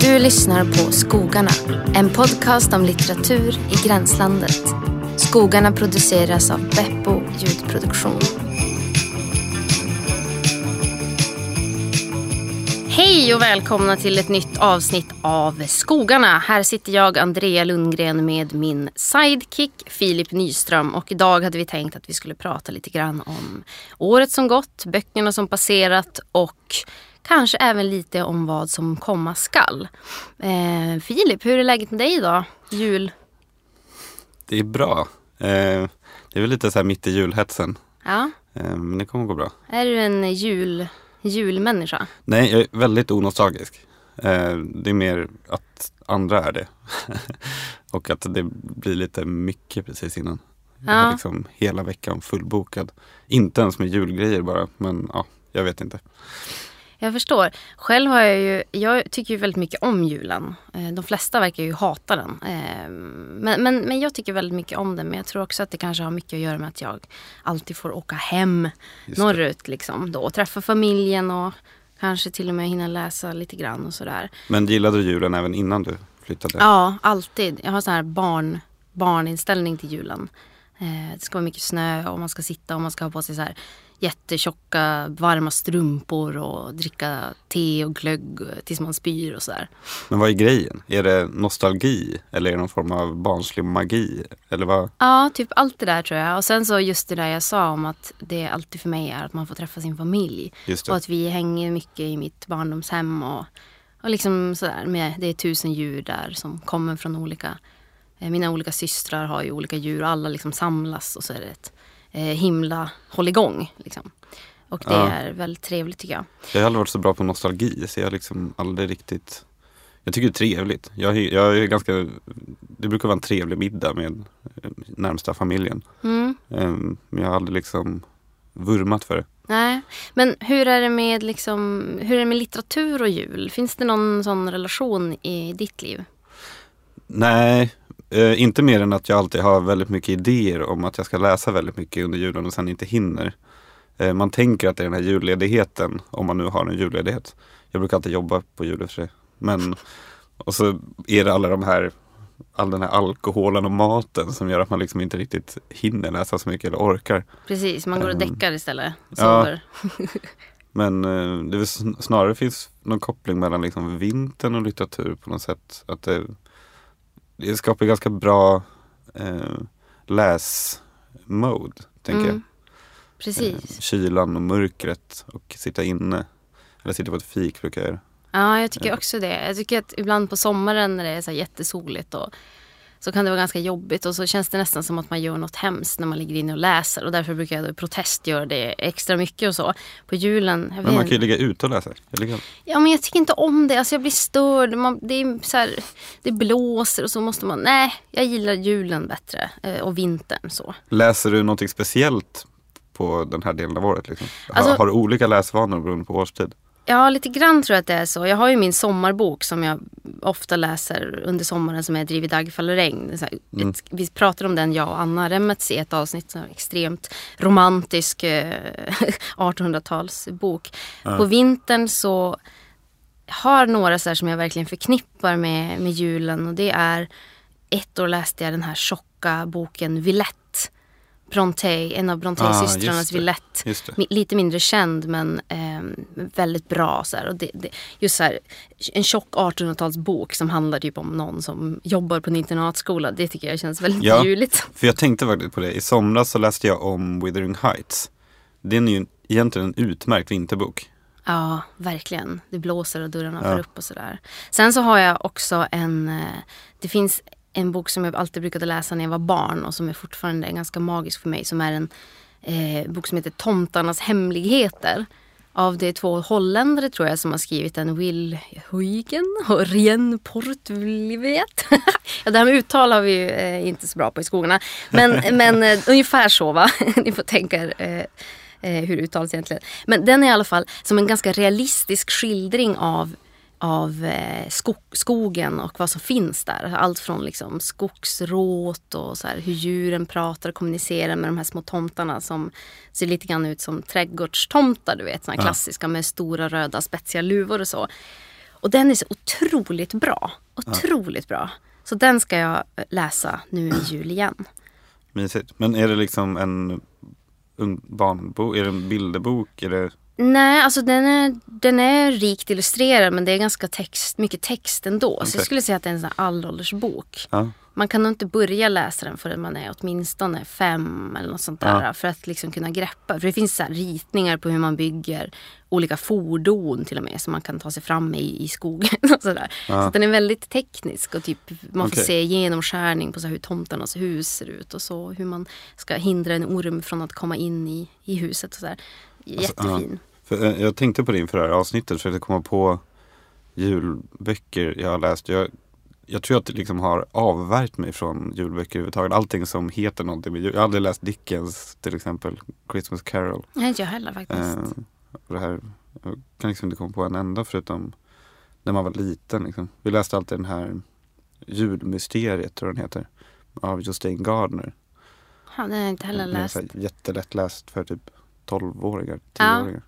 Du lyssnar på Skogarna, en podcast om litteratur i gränslandet. Skogarna produceras av Beppo ljudproduktion. Hej och välkomna till ett nytt avsnitt av Skogarna. Här sitter jag, Andrea Lundgren, med min sidekick Filip Nyström. Och idag hade vi tänkt att vi skulle prata lite grann om året som gått, böckerna som passerat och kanske även lite om vad som komma skall. Eh, Filip, hur är läget med dig idag? Jul? Det är bra. Eh, det är väl lite så här mitt i julhetsen. Ja. Eh, men det kommer gå bra. Är du en jul, julmänniska? Nej, jag är väldigt onostalgisk. Eh, det är mer att andra är det. och att det blir lite mycket precis innan. Jag Ja. har liksom hela veckan fullbokad. Inte ens med julgrejer bara, men ja, jag vet inte. Jag förstår. Själv har jag ju, jag tycker ju väldigt mycket om julen. Eh, De flesta verkar ju hata den. Eh, Men, men, men jag tycker väldigt mycket om den. Men jag tror också att det kanske har mycket att göra med att jag alltid får åka hem Just norrut liksom då och träffa familjen och kanske till och med hinna läsa lite grann och sådär. Men gillade du julen även innan du flyttade? Ja, alltid. Jag har sån här barn, barninställning till julen. Eh, det ska vara mycket snö och man ska sitta och man ska ha på sig så här jättetjocka varma strumpor och dricka te och glögg tills man spyr och sådär. Men vad är grejen? Är det nostalgi eller är det någon form av barnslig magi? Eller vad? Ja, typ allt det där tror jag. Och sen så just det där jag sa om att det alltid för mig är att man får träffa sin familj. Och att vi hänger mycket i mitt barndomshem och, och liksom sådär. Med, det är tusen djur där som kommer från olika... Eh, mina olika systrar har ju olika djur och alla liksom samlas och så är det ett eh, himla hålligång. Liksom. Och det Ja. är väldigt trevligt tycker jag. Jag har aldrig varit så bra på nostalgi så jag har liksom aldrig riktigt Jag tycker det är trevligt. Jag, är- jag är ganska Det brukar vara en trevlig middag med eh, närmsta familjen. Mm. Ehm, Men jag har aldrig liksom vurmat för det. Nej, men hur är det med liksom, hur är det med litteratur och jul? Finns det någon sån relation i ditt liv? Nej, eh, inte mer än att jag alltid har väldigt mycket idéer om att jag ska läsa väldigt mycket under julen och sen inte hinner. Eh, man tänker att det är den här julledigheten, om man nu har en julledighet. Jag brukar alltid jobba på jul för sig. Men, och så är det alla de här, all den här alkoholen och maten som gör att man liksom inte riktigt hinner läsa så mycket eller orkar. Precis, man går och Ehm, däckar istället. Ja. Men eh, det är snarare finns någon koppling mellan liksom vintern och litteratur på något sätt. Att det, det skapar ganska bra eh, läsmode, tänker Mm, jag. Precis. Eh, kylan och mörkret och sitta inne. Eller sitta på ett fik brukar jag göra. Ja, jag tycker också det. Jag tycker att ibland på sommaren när det är så jättesoligt och så kan det vara ganska jobbigt och så känns det nästan som att man gör något hemskt när man ligger inne och läser och därför brukar jag då i protest göra det extra mycket och så. På julen, Men man kan ju ligga ute och läsa. Ja men jag tycker inte om det, alltså jag blir störd. Man, det, är så här, det blåser och så måste man, nej jag gillar julen bättre eh, och vintern så. läser du någonting speciellt på den här delen av året? Liksom? Alltså- har, har du olika läsvanor beroende på årstid? Ja, lite grann tror jag att det är så. Jag har ju min sommarbok som jag ofta läser under sommaren som är Driv i dag faller regn. Här, ett, vi pratade om den, jag och Anna Remmets i ett avsnitt. Här, extremt romantisk eh, 1800-talsbok. På vintern så har några så här som jag verkligen förknippar med, med julen och det är ett år läste jag den här tjocka boken Villette. Brontë, en av Ah, Brontë-systrarnas det. Villette. Det. Lite mindre känd men ehm, väldigt bra. Så här. Och det, det, just så här, en tjock 1800-talsbok som handlar typ om någon som jobbar på en internatskola. Det tycker jag känns väldigt Ja. juligt. För jag tänkte faktiskt på det. I somras så läste jag om Withering Heights. Den är ju egentligen en utmärkt vinterbok. Ja, verkligen. Det blåser och dörrarna Ja. får upp och sådär. Sen så har jag också en... eh, Det finns en bok som jag alltid brukade läsa när jag var barn och som är fortfarande ganska magisk för mig. Som är en eh, bok som heter Tomtarnas hemligheter. Av de två holländare tror jag som har skrivit den. Will Huygen och Rien Portlivet. ja, det här med uttal har vi ju eh, inte så bra på i skolorna. Men, men eh, ungefär så va. Ni får tänka er. Eh, eh, hur det uttalas egentligen. Men den är i alla fall som en ganska realistisk skildring av av eh, skog, skogen och vad som finns där. Allt från liksom skogsråt och så här, hur djuren pratar och kommunicerar med de här små tomtarna som ser lite grann ut som trädgårdstomtar, du vet, såna Ja. klassiska med stora röda spetsiga luvor och så. Och den är så otroligt bra. Otroligt bra. Så den ska jag läsa nu i jul igen. Mysigt. Men är det liksom en barnbok? Är det en bilderbok? Är det... Nej, alltså den är, den är rikt illustrerad men det är ganska text, mycket text ändå. Så Okej. jag skulle säga att det är en sån här allåldersbok. Ja. Man kan nog inte börja läsa den förrän man är åtminstone fem eller något sånt där. Ja. För att liksom kunna greppa. För det finns så ritningar på hur man bygger olika fordon till och med. Som man kan ta sig fram i, i skogen. Och sådär. Så att den är väldigt teknisk. Och typ, man får Okej. se genomskärning på så hur tomtarnas hus ser ut. Och så hur man ska hindra en orm från att komma in i, i huset. Och så där. Jättefin. För, eh, jag tänkte på det inför det här avsnittet. Försökte komma på julböcker jag har läst. Jag, jag tror att det liksom har avvärjt mig från julböcker överhuvudtaget. Allting som heter någonting med jul. Jag har aldrig läst Dickens till exempel. Christmas Carol. Nej, inte jag heller faktiskt. Eh, här, jag kan liksom inte komma på en enda förutom när man var liten. Liksom. Vi läste alltid den här Julmysteriet tror jag den heter. Av Justine Gardner. Ja, den har jag inte heller Den är läst. jättelättläst för typ 12-åringar, Ja. 10-åringar.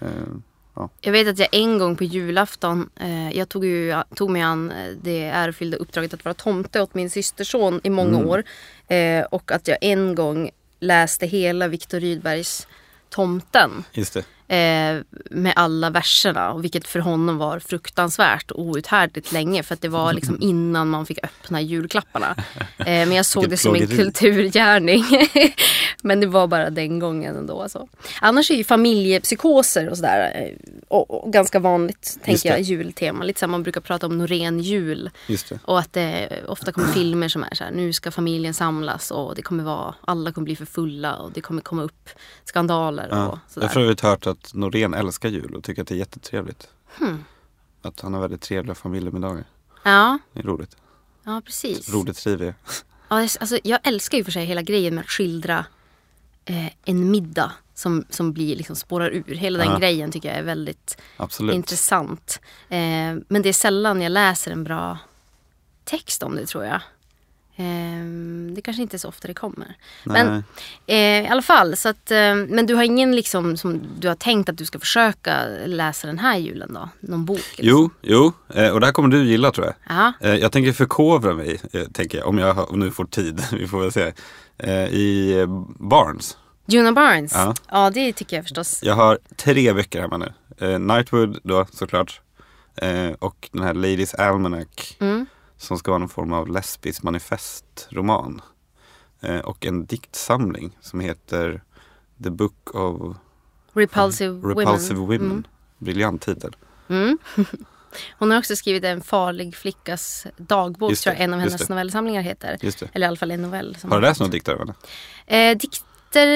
Eh, Jag vet att jag en gång på julafton, eh, jag tog, ju, tog mig an eh, det ärofyllda uppdraget att vara tomte åt min systerson i många Mm. år. Eh, och att jag en gång läste hela Viktor Rydbergs Tomten. just det. Eh, med alla verserna. Och vilket för honom var fruktansvärt och outhärdligt länge. För att det var liksom innan man fick öppna julklapparna. Eh, men jag såg det som en kulturgärning. men det var bara den gången ändå. Alltså. Annars är ju familjepsykoser och sådär. eh, Och, och ganska vanligt, tänker jag, jultema. Lite som man brukar prata om Norén jul. Och att det ofta kommer filmer som är så här, nu ska familjen samlas och det kommer vara, alla kommer bli för fulla och det kommer komma upp skandaler Ja. och sådär. Jag har för övrigt hört att Norén älskar jul och tycker att det är jättetrevligt. Hmm. Att han har väldigt trevliga familjemiddagar. Ja, Det är roligt. ja precis. Roligt är. Ja, alltså, jag älskar ju för sig hela grejen med att skildra eh, en middag som, som blir liksom spårar ur. Hela den Ja. grejen tycker jag är väldigt Absolut. intressant. Eh, men det är sällan jag läser en bra text om det tror jag. Eh, det kanske inte är så ofta det kommer. Nej. Men eh, i alla fall, så att, eh, men du har ingen liksom som du har tänkt att du ska försöka läsa den här julen då? Någon bok? Jo, jo. Eh, och det här kommer du gilla tror jag. Ja. Eh, Jag tänker förkovra mig, eh, tänker jag, om jag om nu får tid. Vi får väl se. Eh, I Barnes. Juna Barnes? Ja. ja, det tycker jag förstås. Jag har tre böcker hemma nu. Nightwood då såklart. Och den här Ladies Almanac. Mm. Som ska vara någon form av lesbisk manifestroman. Eh, och en diktsamling som heter The Book of Repulsive, Repulsive Women. Mm. Briljant titel. Mm. Hon har också skrivit en farlig flickas dagbok, tror jag en av hennes novellsamlingar heter. Eller i alla fall en novell. Har du läst några dikter av henne? Eh, dikter,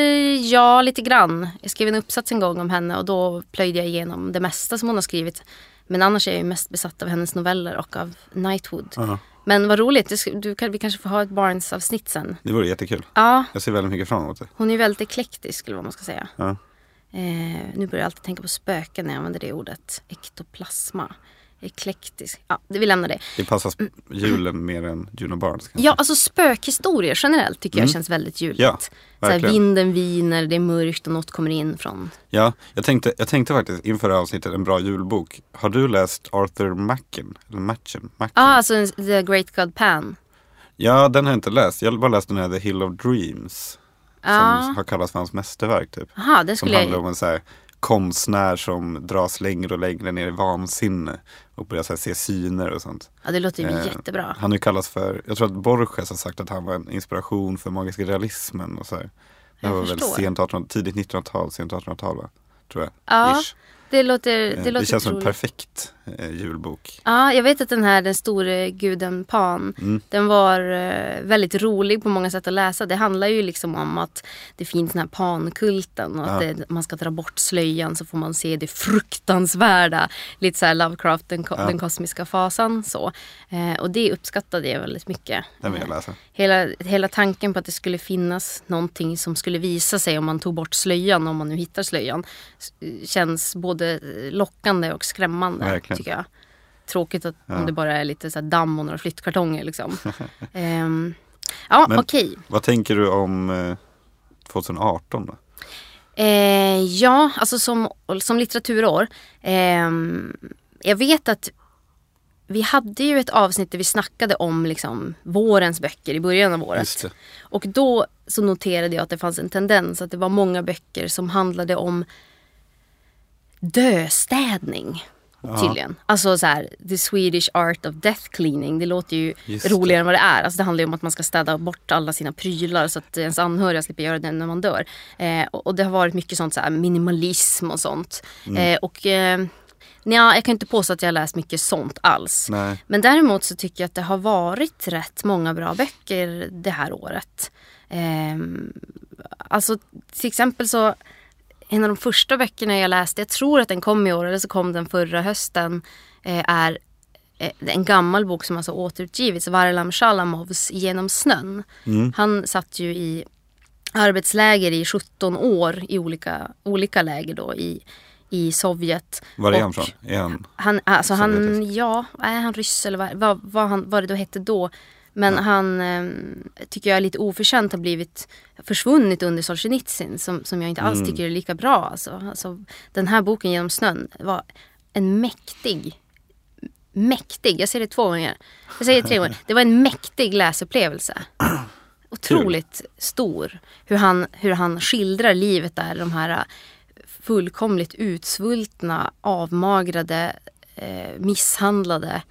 ja lite grann. Jag skrev en uppsats en gång om henne och då plöjde jag igenom det mesta som hon har skrivit. Men annars är jag ju mest besatt av hennes noveller och av Nightwood. Ja. Men vad roligt, du, kan, vi kanske får ha ett Barnes-avsnitt sen. Det vore jättekul. Ja, Jag ser väldigt mycket fram emot det. hon är väldigt eklektisk eller vad man ska säga. Ja. Eh, nu börjar jag alltid tänka på spöken när jag använder det ordet. Ektoplasma. Eklektisk. Ja, det vi lämnar det. Det passar sp- julen mer än Juno Barnes. kanske. Ja, alltså spökhistorier generellt tycker jag Mm. känns väldigt juligt. Ja, så här, verkligen. vinden viner, det är mörkt och något kommer in från... Ja, jag tänkte, jag tänkte faktiskt inför det här avsnittet en bra julbok. Har du läst Arthur Machen? Eller Machen? Ja, ah, alltså The Great God Pan. Ja, den har jag inte läst. Jag har bara läst den här The Hill of Dreams. Ja. Som har kallats för hans mästerverk typ. Jaha, den Som skulle handlar jag... om en så här konstnär som dras längre och längre ner i vansinne. Och börjar här, se syner och sånt. Ja, det låter ju Eh, jättebra. Han har ju kallats för, jag tror att Borges har sagt att han var en inspiration för magiska realismen och så här. Det Jag var väl förstår. sent 1800 tidigt 1900-tal, sent 1800-tal va? Tror jag. Ja, Ish. Det låter, Eh, det det låter känns som en perfekt eh, julbok. Ja, jag vet att den här, den store guden Pan, Mm. den var eh, väldigt rolig på många sätt att läsa. Det handlar ju liksom om att det finns den här pankulten och att Ja. det, man ska dra bort slöjan så får man se det fruktansvärda. Lite så här Lovecraft, den, ko- Ja. den kosmiska fasan så. Eh, och det uppskattade jag väldigt mycket. Den vill jag läsa. Hela, hela tanken på att det skulle finnas någonting som skulle visa sig om man tog bort slöjan, om man nu hittar slöjan, känns både lockande och skrämmande. Verkligen. tycker jag. tråkigt att, Ja. om det bara är lite så damm och några flyttkartonger. Liksom. Ehm, ja, Men- okej. Vad tänker du om eh, 2018 då? Eh, ja, alltså som, som litteraturår. ehm, jag vet att vi hade ju ett avsnitt där vi snackade om liksom, vårens böcker i början av året. Det. Och då så noterade jag att det fanns en tendens att det var många böcker som handlade om döstädning. Ja. Tydligen. Alltså så här, the Swedish art of death cleaning. Det låter ju Just det. roligare än vad det är. Alltså det handlar ju om att man ska städa bort alla sina prylar så att ens anhöriga slipper göra det när man dör. Eh, och, och det har varit mycket sånt så här, minimalism och sånt. Mm. Eh, och eh, nja, jag kan inte påstå att jag läst mycket sånt alls. Nej. Men däremot så tycker jag att det har varit rätt många bra böcker det här året. Ehm, alltså till exempel så en av de första böckerna jag läste, jag tror att den kom i år eller så kom den förra hösten, eh, är eh, en gammal bok som alltså återutgivits, Varlam Shalamovs Genom snön. Mm. Han satt ju i arbetsläger i 17 år i olika, olika läger då i, i Sovjet. Var är han från? Är han... han, alltså han, ja, är han ryss eller vad, vad, vad, han, vad det då hette då. Men han eh, tycker jag lite oförtjänt har blivit försvunnit under Solzhenitsyn som, som jag inte alls Mm. tycker är lika bra. Alltså. Alltså, den här boken Genom snön var en mäktig, mäktig, jag säger det två gånger, jag säger det tre gånger, det var en mäktig läsupplevelse. Otroligt stor. Hur han, hur han skildrar livet där, de här fullkomligt utsvultna, avmagrade, eh, misshandlade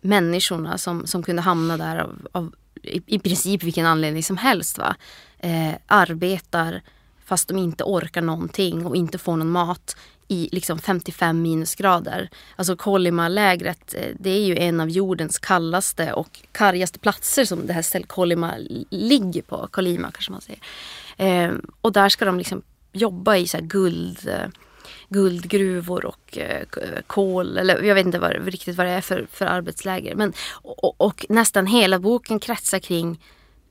människorna som, som kunde hamna där av, av i, i princip vilken anledning som helst. Va? Eh, arbetar fast de inte orkar någonting och inte får någon mat i liksom 55 minusgrader. Alltså Kolima-lägret, eh, det är ju en av jordens kallaste och kargaste platser som det här stället Kolima ligger på. Kolima kanske man säger. Eh, och där ska de liksom jobba i så här guld, eh, guldgruvor och eh, kol. Eller jag vet inte vad, riktigt vad det är för, för arbetsläger. Men, och, och nästan hela boken kretsar kring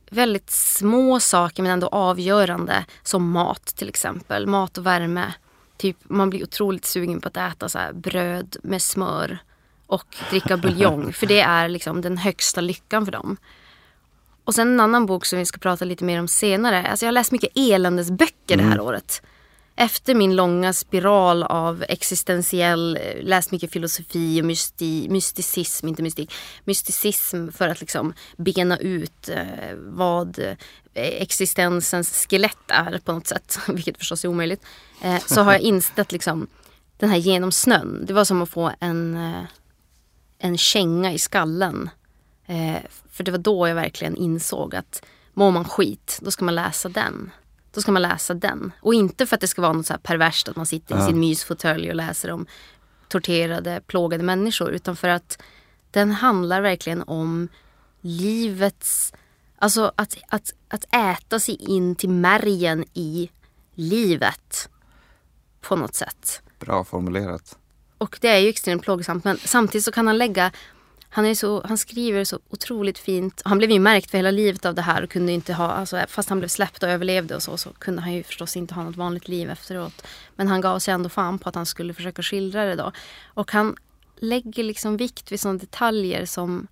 väldigt små saker men ändå avgörande. Som mat till exempel. Mat och värme. Typ, man blir otroligt sugen på att äta så här bröd med smör och dricka buljong. för det är liksom den högsta lyckan för dem. Och sen en annan bok som vi ska prata lite mer om senare. Alltså jag har läst mycket eländesböcker det här året. Efter min långa spiral av existentiell, eh, läst mycket filosofi och mysti, mysticism, inte mystik, mysticism för att liksom bena ut eh, vad eh, existensens skelett är på något sätt, vilket förstås är omöjligt. Så har jag insett liksom den här genom snön. Det var som att få en, en känga i skallen. För det var då jag verkligen insåg att mår man skit, då ska man läsa den. Då ska man läsa den. Och inte för att det ska vara något så här perverst att man sitter i Ja. sin mysfåtölj och läser om torterade, plågade människor. Utan för att den handlar verkligen om livets... Alltså att, att, att äta sig in till märgen i livet. På något sätt. Bra formulerat. Och det är ju extremt plågsamt men samtidigt så kan han lägga han, är så, han skriver så otroligt fint. Han blev ju märkt för hela livet av det här och kunde inte ha, alltså, fast han blev släppt och överlevde och så, så kunde han ju förstås inte ha något vanligt liv efteråt. Men han gav sig ändå fan på att han skulle försöka skildra det då. Och han lägger liksom vikt vid sådana detaljer som,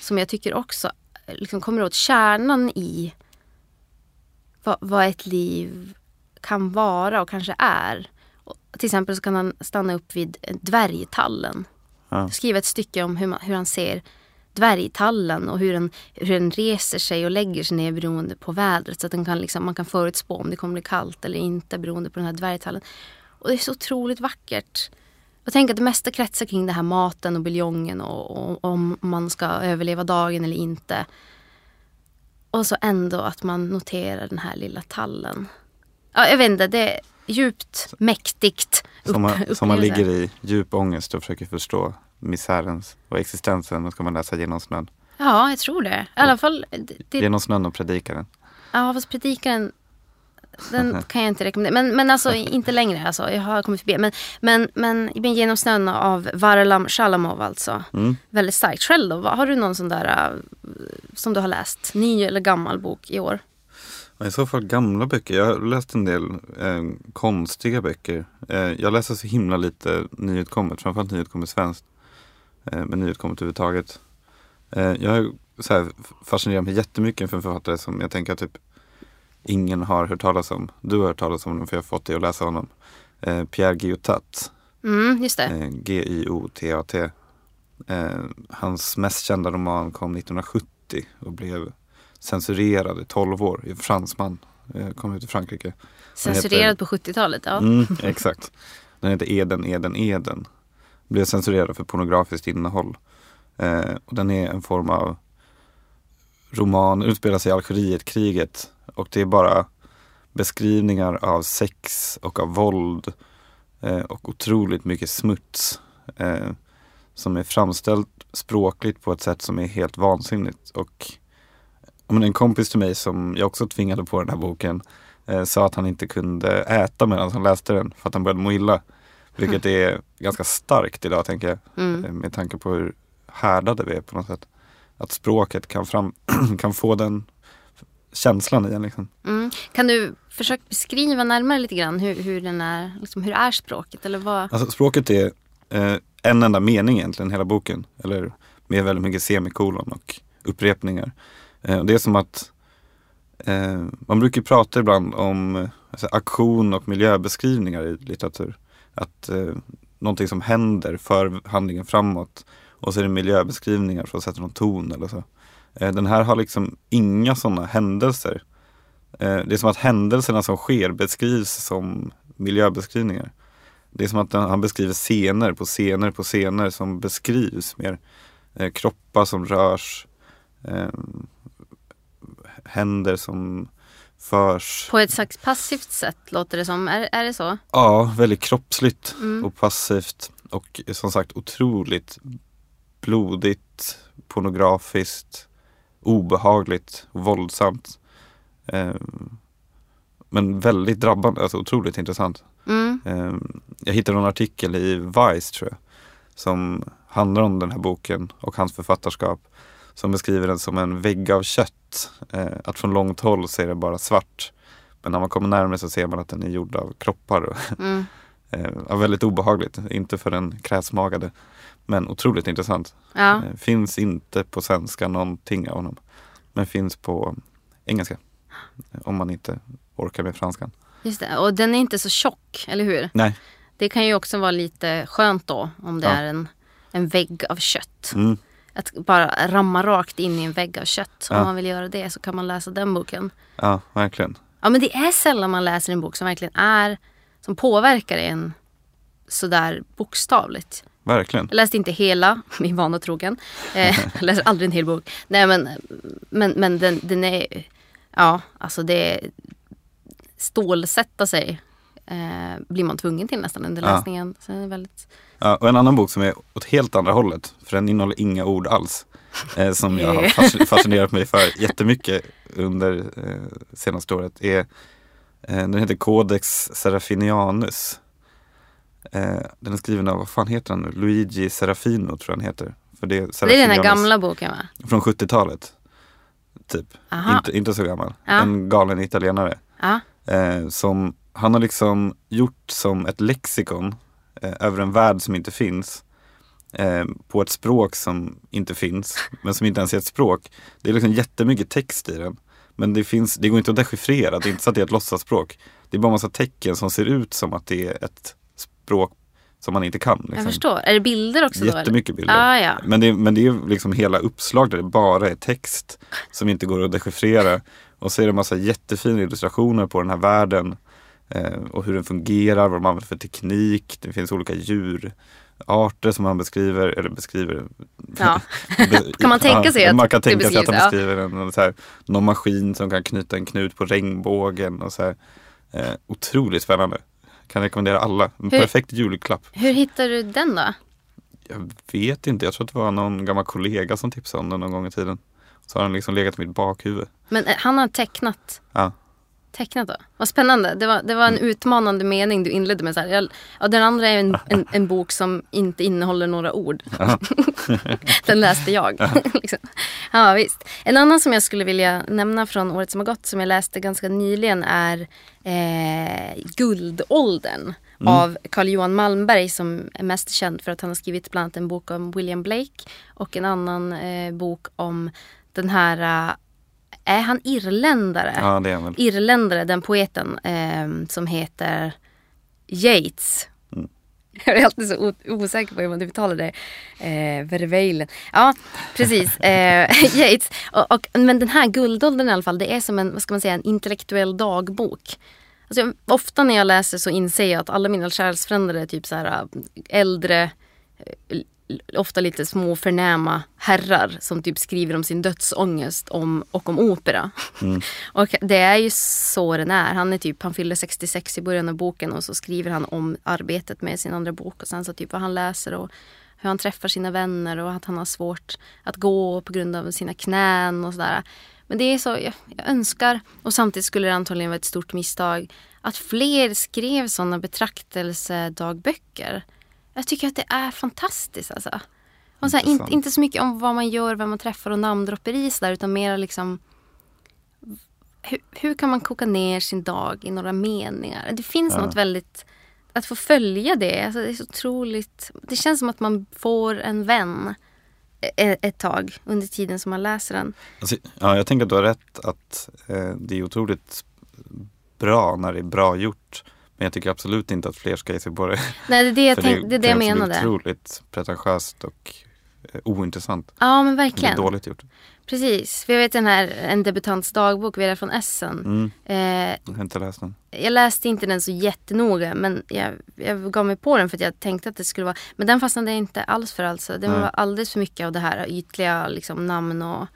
som jag tycker också eh, liksom kommer åt kärnan i vad, vad ett liv kan vara och kanske är. Och till exempel så kan han stanna upp vid dvärgtallen. Ja. Skriva ett stycke om hur, man, hur han ser dvärgtallen och hur den, hur den reser sig och lägger sig ner beroende på vädret. Så att den kan liksom, man kan förutspå om det kommer bli kallt eller inte beroende på den här dvärgtallen. Och det är så otroligt vackert. Och tänk att det mesta kretsar kring det här maten och buljongen och, och om man ska överleva dagen eller inte. Och så ändå att man noterar den här lilla tallen. Ja, jag vet inte, det djupt mäktigt. Som man, upp- som man ligger i djup ångest och försöker förstå misärens och existensen. Då ska man läsa Genom snön. Ja, jag tror det. I alla fall, det, det, Genom snön och predikaren. ja fast predikaren den kan jag inte rekommendera. Men, men alltså inte längre. Alltså. Jag har kommit förbi. Men, men, men Genom snön av Varlam Shalamov alltså. Mm. Väldigt starkt. Själv då? Har du någon sån där uh, som du har läst? Ny eller gammal bok i år? I så fall gamla böcker. Jag har läst en del eh, konstiga böcker. Eh, jag läser så himla lite nyutkommet, framförallt nyutkommet svenskt. eh, med nyutkommet överhuvudtaget. Eh, jag har så här, fascinerat mig jättemycket inför en författare som jag tänker typ ingen har hört talas om. Du har hört talas om honom för jag har fått dig att läsa honom. Eh, Pierre Guillotat. Mm, just det. Eh, G-I-O-T-A-T. Eh, hans mest kända roman kom 1970 och blev censurerad i 12 år. Fransman. Eh, kom ut i Frankrike. Censurerad på 70-talet, ja. Mm, exakt. Den heter Eden, Eden, Eden. Blev censurerad för pornografiskt innehåll. Eh, och den är en form av roman, utspelar sig i Algerietkriget. Och det är bara beskrivningar av sex och av våld. Eh, och otroligt mycket smuts. Eh, som är framställt språkligt på ett sätt som är helt vansinnigt. Och men en kompis till mig som jag också tvingade på den här boken eh, sa att han inte kunde äta medan han läste den för att han började må illa. Vilket är ganska starkt idag tänker jag. Mm. Eh, Med tanke på hur härdade vi är på något sätt. Att språket kan, fram, kan få den känslan i en. Liksom. Mm. Kan du försöka beskriva närmare lite grann hur, hur, den är, liksom, hur är språket? Eller vad? Alltså språket är eh, en enda mening egentligen, hela boken. Eller med väldigt mycket semikolon och upprepningar. Eh, det är som att eh, man brukar prata ibland om alltså, aktion och miljöbeskrivningar i litteratur. Att eh, någonting som händer för handlingen framåt och så är det miljöbeskrivningar för att sätta någon ton eller så. Eh, den här har liksom inga sådana händelser. Eh, det är som att händelserna som sker beskrivs som miljöbeskrivningar. Det är som att han beskriver scener på scener på scener som beskrivs mer. Eh, kroppar som rörs. Ehm, Händer som förs. På ett slags passivt sätt låter det som. Är, är det så? Ja, väldigt kroppsligt Mm. och passivt. Och som sagt otroligt blodigt, pornografiskt, obehagligt, våldsamt. Eh, men väldigt drabbande, alltså otroligt intressant. Mm. Eh, jag hittade en artikel i Vice tror jag. Som handlar om den här boken och hans författarskap. Som beskriver den som en vägg av kött. Eh, att från långt håll så är det bara svart. Men när man kommer närmare så ser man att den är gjord av kroppar. Mm. Eh, ja, väldigt obehagligt, inte för den kräsmagade. Men otroligt intressant. Ja. Eh, finns inte på svenska någonting av honom. Men finns på engelska. Om man inte orkar med franskan. Just det. Och den är inte så tjock, eller hur? Nej. Det kan ju också vara lite skönt då om det Ja. är en, en vägg av kött. Mm. Att bara ramma rakt in i en vägg av kött. Om Ja. man vill göra det så kan man läsa den boken. Ja, verkligen. Ja men det är sällan man läser en bok som verkligen är som påverkar en sådär bokstavligt. Verkligen. Jag läste inte hela, min vana trogen. Eh, jag läser aldrig en hel bok. Nej men, men, men den, den är, ja alltså det är, stålsätta sig eh, blir man tvungen till nästan under Ja. läsningen. Så det är väldigt, Ja, och en annan bok som är åt helt andra hållet, för den innehåller inga ord alls. Eh, som jag har fasc- fascinerat mig för jättemycket under eh, senaste året. Är, eh, den heter Codex Serafinianus. Eh, den är skriven av, vad fan heter han nu? Luigi Serafino tror jag han heter. För det, är det är den här gamla boken va? Från 70-talet. Typ. Aha. Inte, inte så gammal. Ja. En galen italienare. Ja. Eh, som, han har liksom gjort som ett lexikon eh, över en värld som inte finns. Eh, på ett språk som inte finns, men som inte ens är ett språk. Det är liksom jättemycket text i den. Men det, finns, det går inte att dechiffrera, det är inte så att det är ett låtsasspråk. Det är bara massa tecken som ser ut som att det är ett språk som man inte kan. Liksom. Jag förstår. Är det bilder också då? Jättemycket bilder. Ah, ja. Men, det, men det är liksom hela uppslag där det bara är text som inte går att dechiffrera. Och så är det massa jättefina illustrationer på den här världen. Eh, och hur den fungerar, vad de använder för teknik. Det finns olika djurarter som han beskriver, eller beskriver. Ja. Kan man tänka sig att Man kan tänka sig att han ja. beskriver en, så här, någon maskin som kan knyta en knut på regnbågen. Och så här. Eh, otroligt spännande. Kan rekommendera alla. En Hur- perfekt julklapp. Hur hittar du den då? Jag vet inte, jag tror att det var någon gammal kollega som tipsade om den någon gång i tiden. Så har den liksom legat i mitt bakhuvud. Men eh, han har tecknat. Ja. Tecknat då? Vad spännande. Det var, det var en utmanande mening du inledde med. Så här. Jag, ja, den andra är en, en, en bok som inte innehåller några ord. den läste jag. liksom. Ja, visst. En annan som jag skulle vilja nämna från året som har gått som jag läste ganska nyligen är eh, Guldåldern. Mm. av Carl Johan Malmberg som är mest känd för att han har skrivit bland annat en bok om William Blake och en annan eh, bok om den här, eh, är han irländare? Ja, det är han väl. Irländare, den poeten eh, som heter Yates. Mm. Jag är alltid så osäker på hur man uttalar det. Eh, Verveilen. Ja, precis. Eh, Yates. Och, och, men den här guldåldern i alla fall, det är som en, vad ska man säga, en intellektuell dagbok. Alltså, jag- ofta när jag läser så inser jag att alla mina själsfränder är typ så här äh, äldre, eh, ofta lite små förnäma herrar som typ skriver om sin dödsångest om, och om opera. och det är ju så den är. Han är typ, han fyller 66 i början av boken och så skriver han om arbetet med sin andra bok och sen så typ vad han läser och hur han träffar sina vänner och att han har svårt att gå på grund av sina knän och sådär. Men det är så, jag, jag önskar, och samtidigt skulle det antagligen vara ett stort misstag, att fler skrev sådana betraktelsedagböcker. Jag tycker att det är fantastiskt alltså. Och så här, inte, Intressant. inte så mycket om vad man gör, vem man träffar och namndropperi så där, utan mer liksom hur, hur kan man koka ner sin dag i några meningar? Det finns Ja. något väldigt... Att få följa det, alltså det är så otroligt... Det känns som att man får en vän e- ett tag under tiden som man läser den. Alltså, ja, jag tänker att du har rätt att eh, det är otroligt bra när det är bra gjort. Men jag tycker absolut inte att fler ska ge sig på det. Nej, det är det jag, tänk, det, är det jag kan också bli menade. otroligt pretentiöst och eh, ointressant. Ja, men Det är verkligen. dåligt gjort. Precis. Jag vet den här En debutants dagbok, Vera från Essen. Mm, Eh, jag har inte läst den. jag läste inte den så jättenoga men jag, jag gav mig på den för att jag tänkte att det skulle vara Men den fastnade jag inte alls för alltså. Det var alldeles för mycket av det här ytliga liksom, namn och,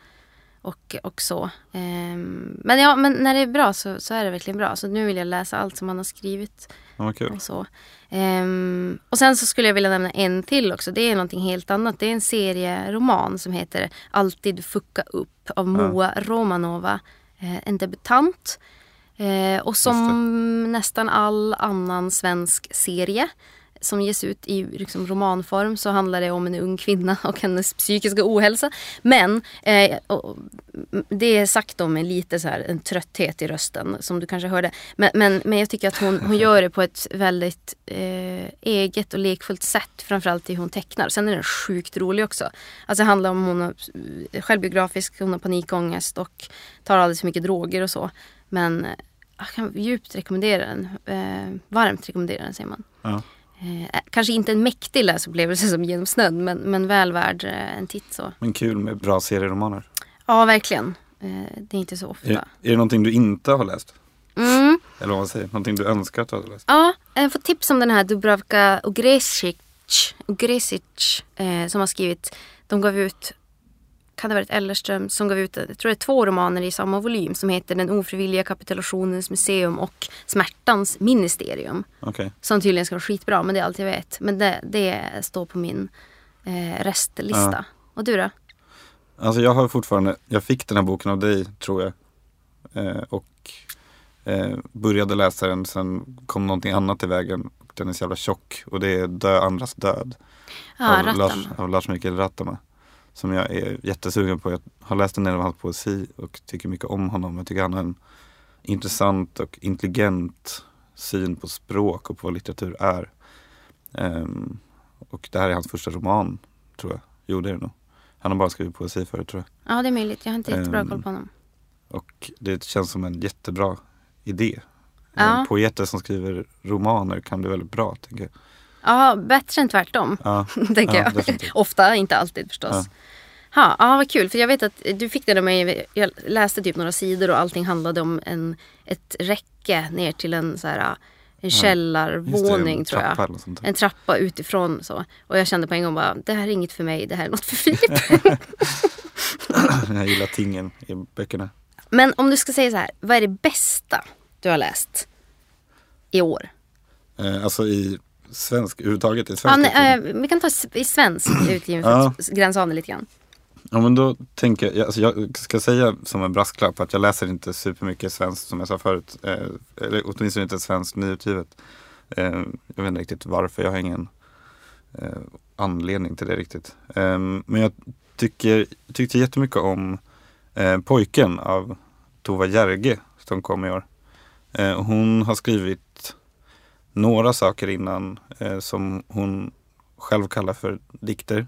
och, och så. Ehm, men ja, men när det är bra så, så är det verkligen bra. Så nu vill jag läsa allt som han har skrivit. Ja, kul. Och, så. Ehm, och sen så skulle jag vilja nämna en till också. Det är någonting helt annat. Det är en serieroman som heter Alltid fucka upp av Moa Romanova. Eh, en debutant. Eh, och som nästan all annan svensk serie som ges ut i liksom, romanform så handlar det om en ung kvinna och hennes psykiska ohälsa. Men eh, och, mm, det är sagt om en lite så här en trötthet i rösten som du kanske hörde. Men, men, men jag tycker att hon, hon gör det på ett väldigt eh, eget och lekfullt sätt. Framförallt i hur hon tecknar. Sen är den sjukt rolig också. Alltså det handlar om hon har eh, självbiografisk, hon har panikångest och tar alldeles för mycket droger och så. Men eh, jag kan djupt rekommendera den. Eh, varmt rekommendera den säger man. Ja. Eh, kanske inte en mäktig läsupplevelse som genom snön men, men väl värd eh, en titt så. Men kul med bra serieromaner. Ja verkligen. Eh, det är inte så ofta. Är, är det någonting du inte har läst? Mm. Eller vad man säger, någonting du önskar att du hade läst? Ja, jag får tips om den här Dubravka Ogresic, Ogresic eh, som har skrivit, de gav ut, kan det ha varit Ellerström, som gav ut, jag tror det är två romaner i samma volym som heter Den ofrivilliga kapitulationens museum och Smärtans ministerium. Okej. Som tydligen ska vara skitbra, men det är allt jag vet. Men det, det står på min eh, restlista. Ja. Och du då? Alltså jag har fortfarande, jag fick den här boken av dig tror jag. Eh, och eh, började läsa den, sen kom någonting annat i vägen. Den är så jävla tjock och det är Dö andras död. Ja, av, Lars, av Lars Mikael Rattama. Som jag är jättesugen på. Jag har läst en del av hans poesi och tycker mycket om honom. Jag tycker han har en intressant och intelligent syn på språk och på vad litteratur är. Ehm, och det här är hans första roman, tror jag. Jo, det är det nog. Han har bara skrivit poesi förut, tror jag. Ja, det är möjligt. Jag har inte jättebra Ehm, koll på honom. Och det känns som en jättebra idé. Ja. Eh, Poeter som skriver romaner kan bli väldigt bra, tänker jag. Ja, bättre än tvärtom. Ja, tänker Ja, jag. definitivt. Ofta, inte alltid förstås. Ja. Ja. Ja, vad kul. För jag vet att du fick den av mig. Jag läste typ några sidor och allting handlade om en, ett räcke ner till en så här, en det, källarvåning tror jag. En trappa utifrån så. Och jag kände på en gång bara, det här är inget för mig, det här är något för Filip. Jag gillar tingen i böckerna. Men om du ska säga så här, vad är det bästa du har läst i år? Eh, alltså i svensk, överhuvudtaget i Ja, svensk nej, litteratur. eh, vi kan ta i svensk utgivning för Ja. att gränsa av det lite grann. Ja men då tänker jag, alltså jag ska säga som en brasklapp att jag läser inte supermycket svenskt som jag sa förut. Eh, eller åtminstone inte svenskt nyutgivet. Eh, jag vet inte riktigt varför, jag har ingen eh, anledning till det riktigt. Eh, men jag tycker, tyckte jättemycket om eh, Pojken av Tova Järge som kom i år. Hon har skrivit några saker innan eh, som hon själv kallar för dikter.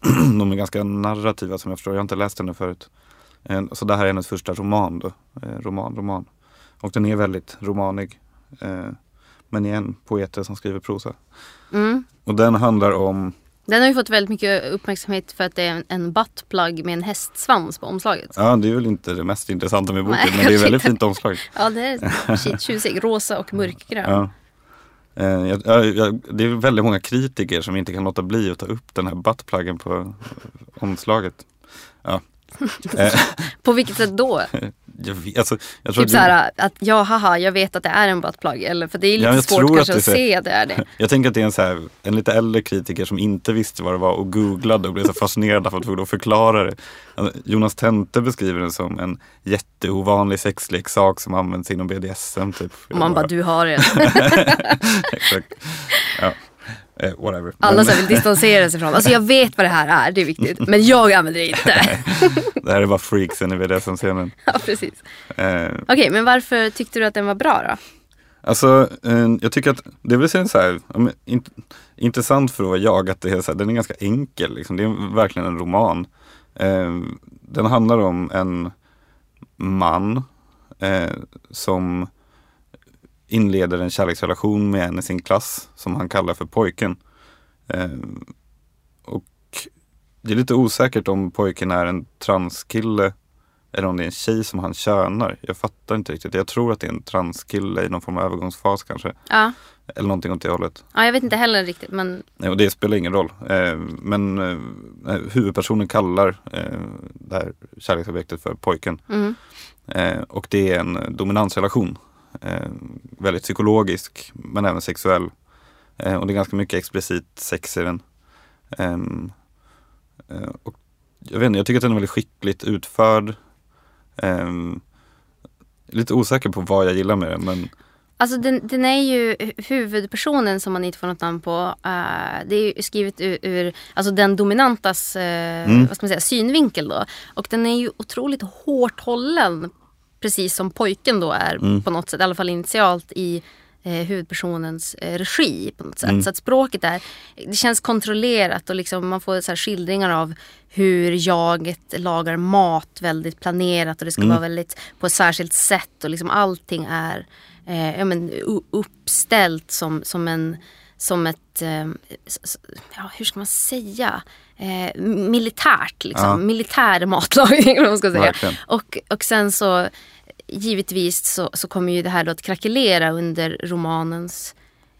de är ganska narrativa som jag förstår. Jag har inte läst henne förut. Eh, så det här är hennes första roman då. Eh, roman, roman. Och den är väldigt romanig. Eh, men igen, poeter som skriver prosa. Mm. Och den handlar om Den har ju fått väldigt mycket uppmärksamhet för att det är en, buttplug med en hästsvans på omslaget. Ja, det är väl inte det mest intressanta med boken, Nej, men det är väldigt fint omslag. Ja, det är tjusig. Rosa och mörkgrön. Ja. Eh, jag, jag, det är väldigt många kritiker som inte kan låta bli att ta upp den här buttpluggen på eh, omslaget. Ja. Eh, På vilket sätt då? jag, vet, alltså, jag Typ så här att ja haha jag vet att det är en buttplug. Eller för det är lite Ja, svårt kanske att att, se att det är det. Jag tänker att det är en, så här, en lite äldre kritiker som inte visste vad det var och googlade och blev så fascinerad av att tvungen att förklara det. Alltså, Jonas Tente beskriver den som en jätteovanlig sexleksak som används inom BDSM. Typ. Och man bara du har det. Exakt. Ja. Eh, whatever. Alla Men vill distansera sig från. Alltså jag vet vad det här är, det är viktigt. Men jag använder det inte. det här är bara freaksen i BDSM-scenen. Ja precis. Eh, Okej men varför tyckte du att den var bra då? Alltså, eh, jag tycker att det är väl så här, int, intressant för att vara jag att det är så här, den är ganska enkel. Liksom. Det är verkligen en roman. Eh, den handlar om en man eh, som inleder en kärleksrelation med en i sin klass som han kallar för pojken. Eh, och det är lite osäkert om pojken är en transkille eller om det är en tjej som han könar. Jag fattar inte riktigt. Jag tror att det är en transkille i någon form av övergångsfas kanske. Ja. Eller någonting åt det hållet. ja, jag vet inte heller riktigt men Och det spelar ingen roll. Eh, men eh, huvudpersonen kallar eh, det här kärleksobjektet för pojken. mm. Eh, och det är en dominansrelation. Eh, väldigt psykologisk men även sexuell. Eh, och det är ganska mycket explicit sex i den. Ehm, eh, och jag, vet inte, jag tycker att den är väldigt skickligt utförd. Ehm, lite osäker på vad jag gillar med den men Alltså den, den är ju huvudpersonen som man inte får något namn på. eh, det är skrivet ur, ur alltså den dominantas eh, Mm. vad ska man säga, synvinkel då. Och den är ju otroligt hårt hållen. Precis som pojken då är Mm. på något sätt, i alla fall initialt i eh, huvudpersonens eh, regi på något sätt. Mm. Så att språket är, det känns kontrollerat och liksom man får så skildringar av hur jaget lagar mat väldigt planerat och det ska Mm. vara väldigt på ett särskilt sätt och liksom allting är eh, ja, men, uppställt som, som, en, som ett, eh, ja, hur ska man säga, eh, militärt liksom. Ja. Militär matlagning vad man ska säga. Verkligen. Och, och sen så givetvis så, så kommer ju det här då att krackelera under romanens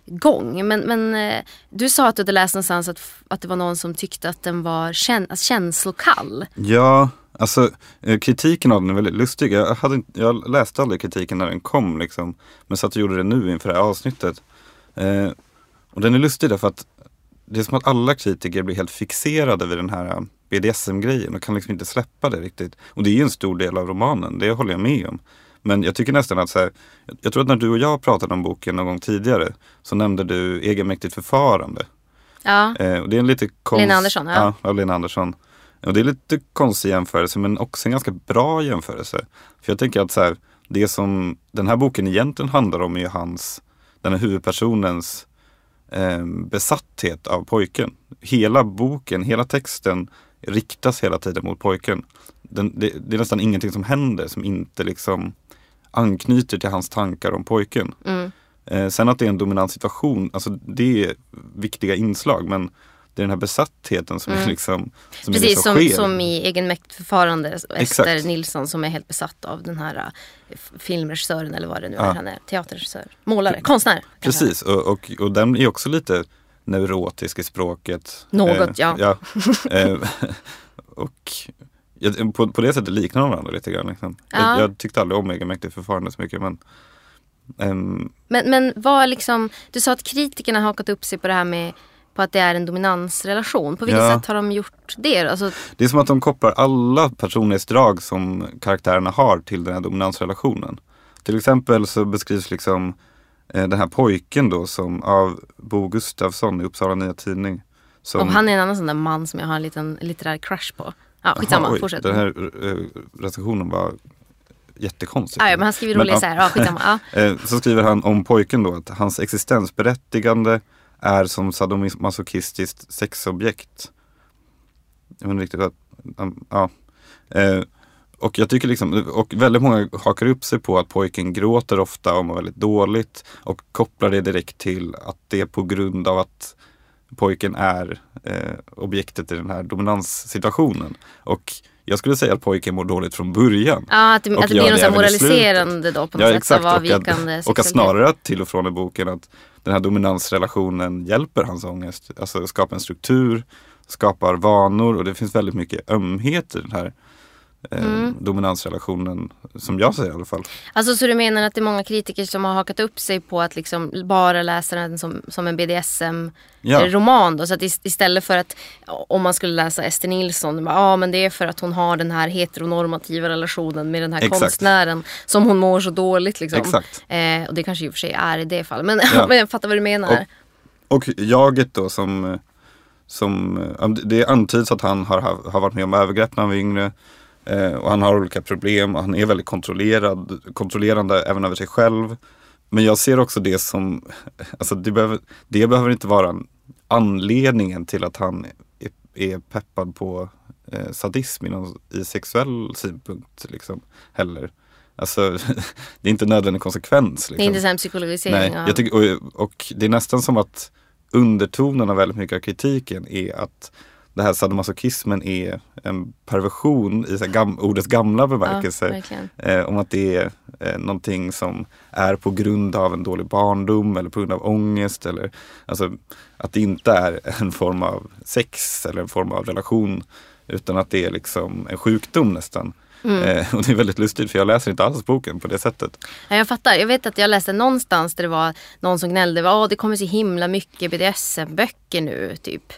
gång. Men, men eh, du sa att du hade läst någonstans att, att det var någon som tyckte att den var kän, alltså känslokall. Ja, alltså eh, kritiken av den är väldigt lustig. Jag, hade, jag läste aldrig kritiken när den kom liksom. Men satt och gjorde det nu inför det här avsnittet. Eh, och den är lustig därför att det är som att alla kritiker blir helt fixerade vid den här eh, BDSM-grejen och kan liksom inte släppa det riktigt. Och det är ju en stor del av romanen, det håller jag med om. Men jag tycker nästan att så här, jag- tror att när du och jag pratade om boken någon gång tidigare så nämnde du egenmäktigt förfarande. Ja, Eh, och det är en lite konst... Lena Andersson, ja. ja. Ja, Lena Andersson. Och det är lite konstig jämförelse men också en ganska bra jämförelse. För jag tänker att så här, det som den här boken egentligen handlar om är ju hans, den här huvudpersonens eh, besatthet av pojken. Hela boken, hela texten riktas hela tiden mot pojken. Den, det, det är nästan ingenting som händer som inte liksom anknyter till hans tankar om pojken. mm. Eh, sen att det är en dominant situation, alltså det är viktiga inslag men det är den här besattheten som är liksom som är Precis som, som, sker. som i egenmäktförfarande. Ester. Nilsson som är helt besatt av den här f- filmregissören eller vad det nu är Ja. han är. Teaterregissör, målare, konstnär. Precis, och, och, och den är också lite neurotisk i språket. Något, ja. ja. Eh, och ja, på, på det sättet liknar de varandra lite grann. Liksom. Ja. Jag, jag tyckte aldrig om egenmäktigt förfarande så mycket men ehm, Men, men vad liksom, du sa att kritikerna har hakat upp sig på det här med, på att det är en dominansrelation. På vilket Ja. sätt har de gjort det? Alltså, Det är som att de kopplar alla personlighetsdrag som karaktärerna har till den här dominansrelationen. Till exempel så beskrivs liksom eh, den här pojken då som av Bo Gustafsson i Uppsala Nya Tidning. Som, och han är en annan sån där man som jag har en liten litterär crush på. Ja, skitsamma, Jaha, oj, fortsätt. Den här eh, recensionen var jättekonstig. Ah, ja, men han skriver roliga ja. så här. Ja, skitsamma. Ja. Eh, Så skriver han om pojken då att hans existensberättigande är som sadomasochistiskt sexobjekt. Jag vet inte riktigt vad, ja. Och jag tycker liksom, och väldigt många hakar upp sig på att pojken gråter ofta och mår väldigt dåligt och kopplar det direkt till att det är på grund av att pojken är eh, objektet i den här dominanssituationen. Och jag skulle säga att pojken mår dåligt från början. Ja, att det, att det blir något moraliserande då på något Ja sätt exakt. av Och att, och att snarare till och från i boken att den här dominansrelationen hjälper hans ångest. Alltså skapar en struktur, skapar vanor och det finns väldigt mycket ömhet i den här Mm. dominansrelationen. Som jag ser i alla fall. Alltså så du menar att det är många kritiker som har hakat upp sig på att liksom bara läsa den som, som en BDSM-roman Ja. då? Så att ist- istället för att om man skulle läsa Ester Nilsson, ja ah, men det är för att hon har den här heteronormativa relationen med den här Exakt. konstnären som hon mår så dåligt liksom. Exakt. Eh, och det kanske i och för sig är i det fallet. Men, Ja. men jag fattar vad du menar. Och jaget då som, som eh, det antyds att han har, har varit med om övergrepp när han var yngre. Eh, och han har olika problem och han är väldigt kontrollerad, kontrollerande även över sig själv. Men jag ser också det som, alltså det behöver, det behöver inte vara en anledningen till att han är, är peppad på eh, sadism i, någon, i sexuell synpunkt liksom, heller. Alltså det är inte nödvändig konsekvens. det är Liksom. inte en psykologisering Nej, jag tycker, och, och det är nästan som att undertonen av väldigt mycket av kritiken är att det här sadomasochismen är en perversion i gam, ordets gamla ja, bemärkelse. verkligen. eh, om att det är eh, någonting som är på grund av en dålig barndom eller på grund av ångest. Eller, alltså, att det inte är en form av sex eller en form av relation. Utan att det är liksom en sjukdom nästan. Mm. Eh, och det är väldigt lustigt för jag läser inte alls boken på det sättet. Ja, jag fattar. Jag vet att jag läste någonstans där det var någon som gnällde. Åh, det kommer så himla mycket BDSM-böcker nu, typ.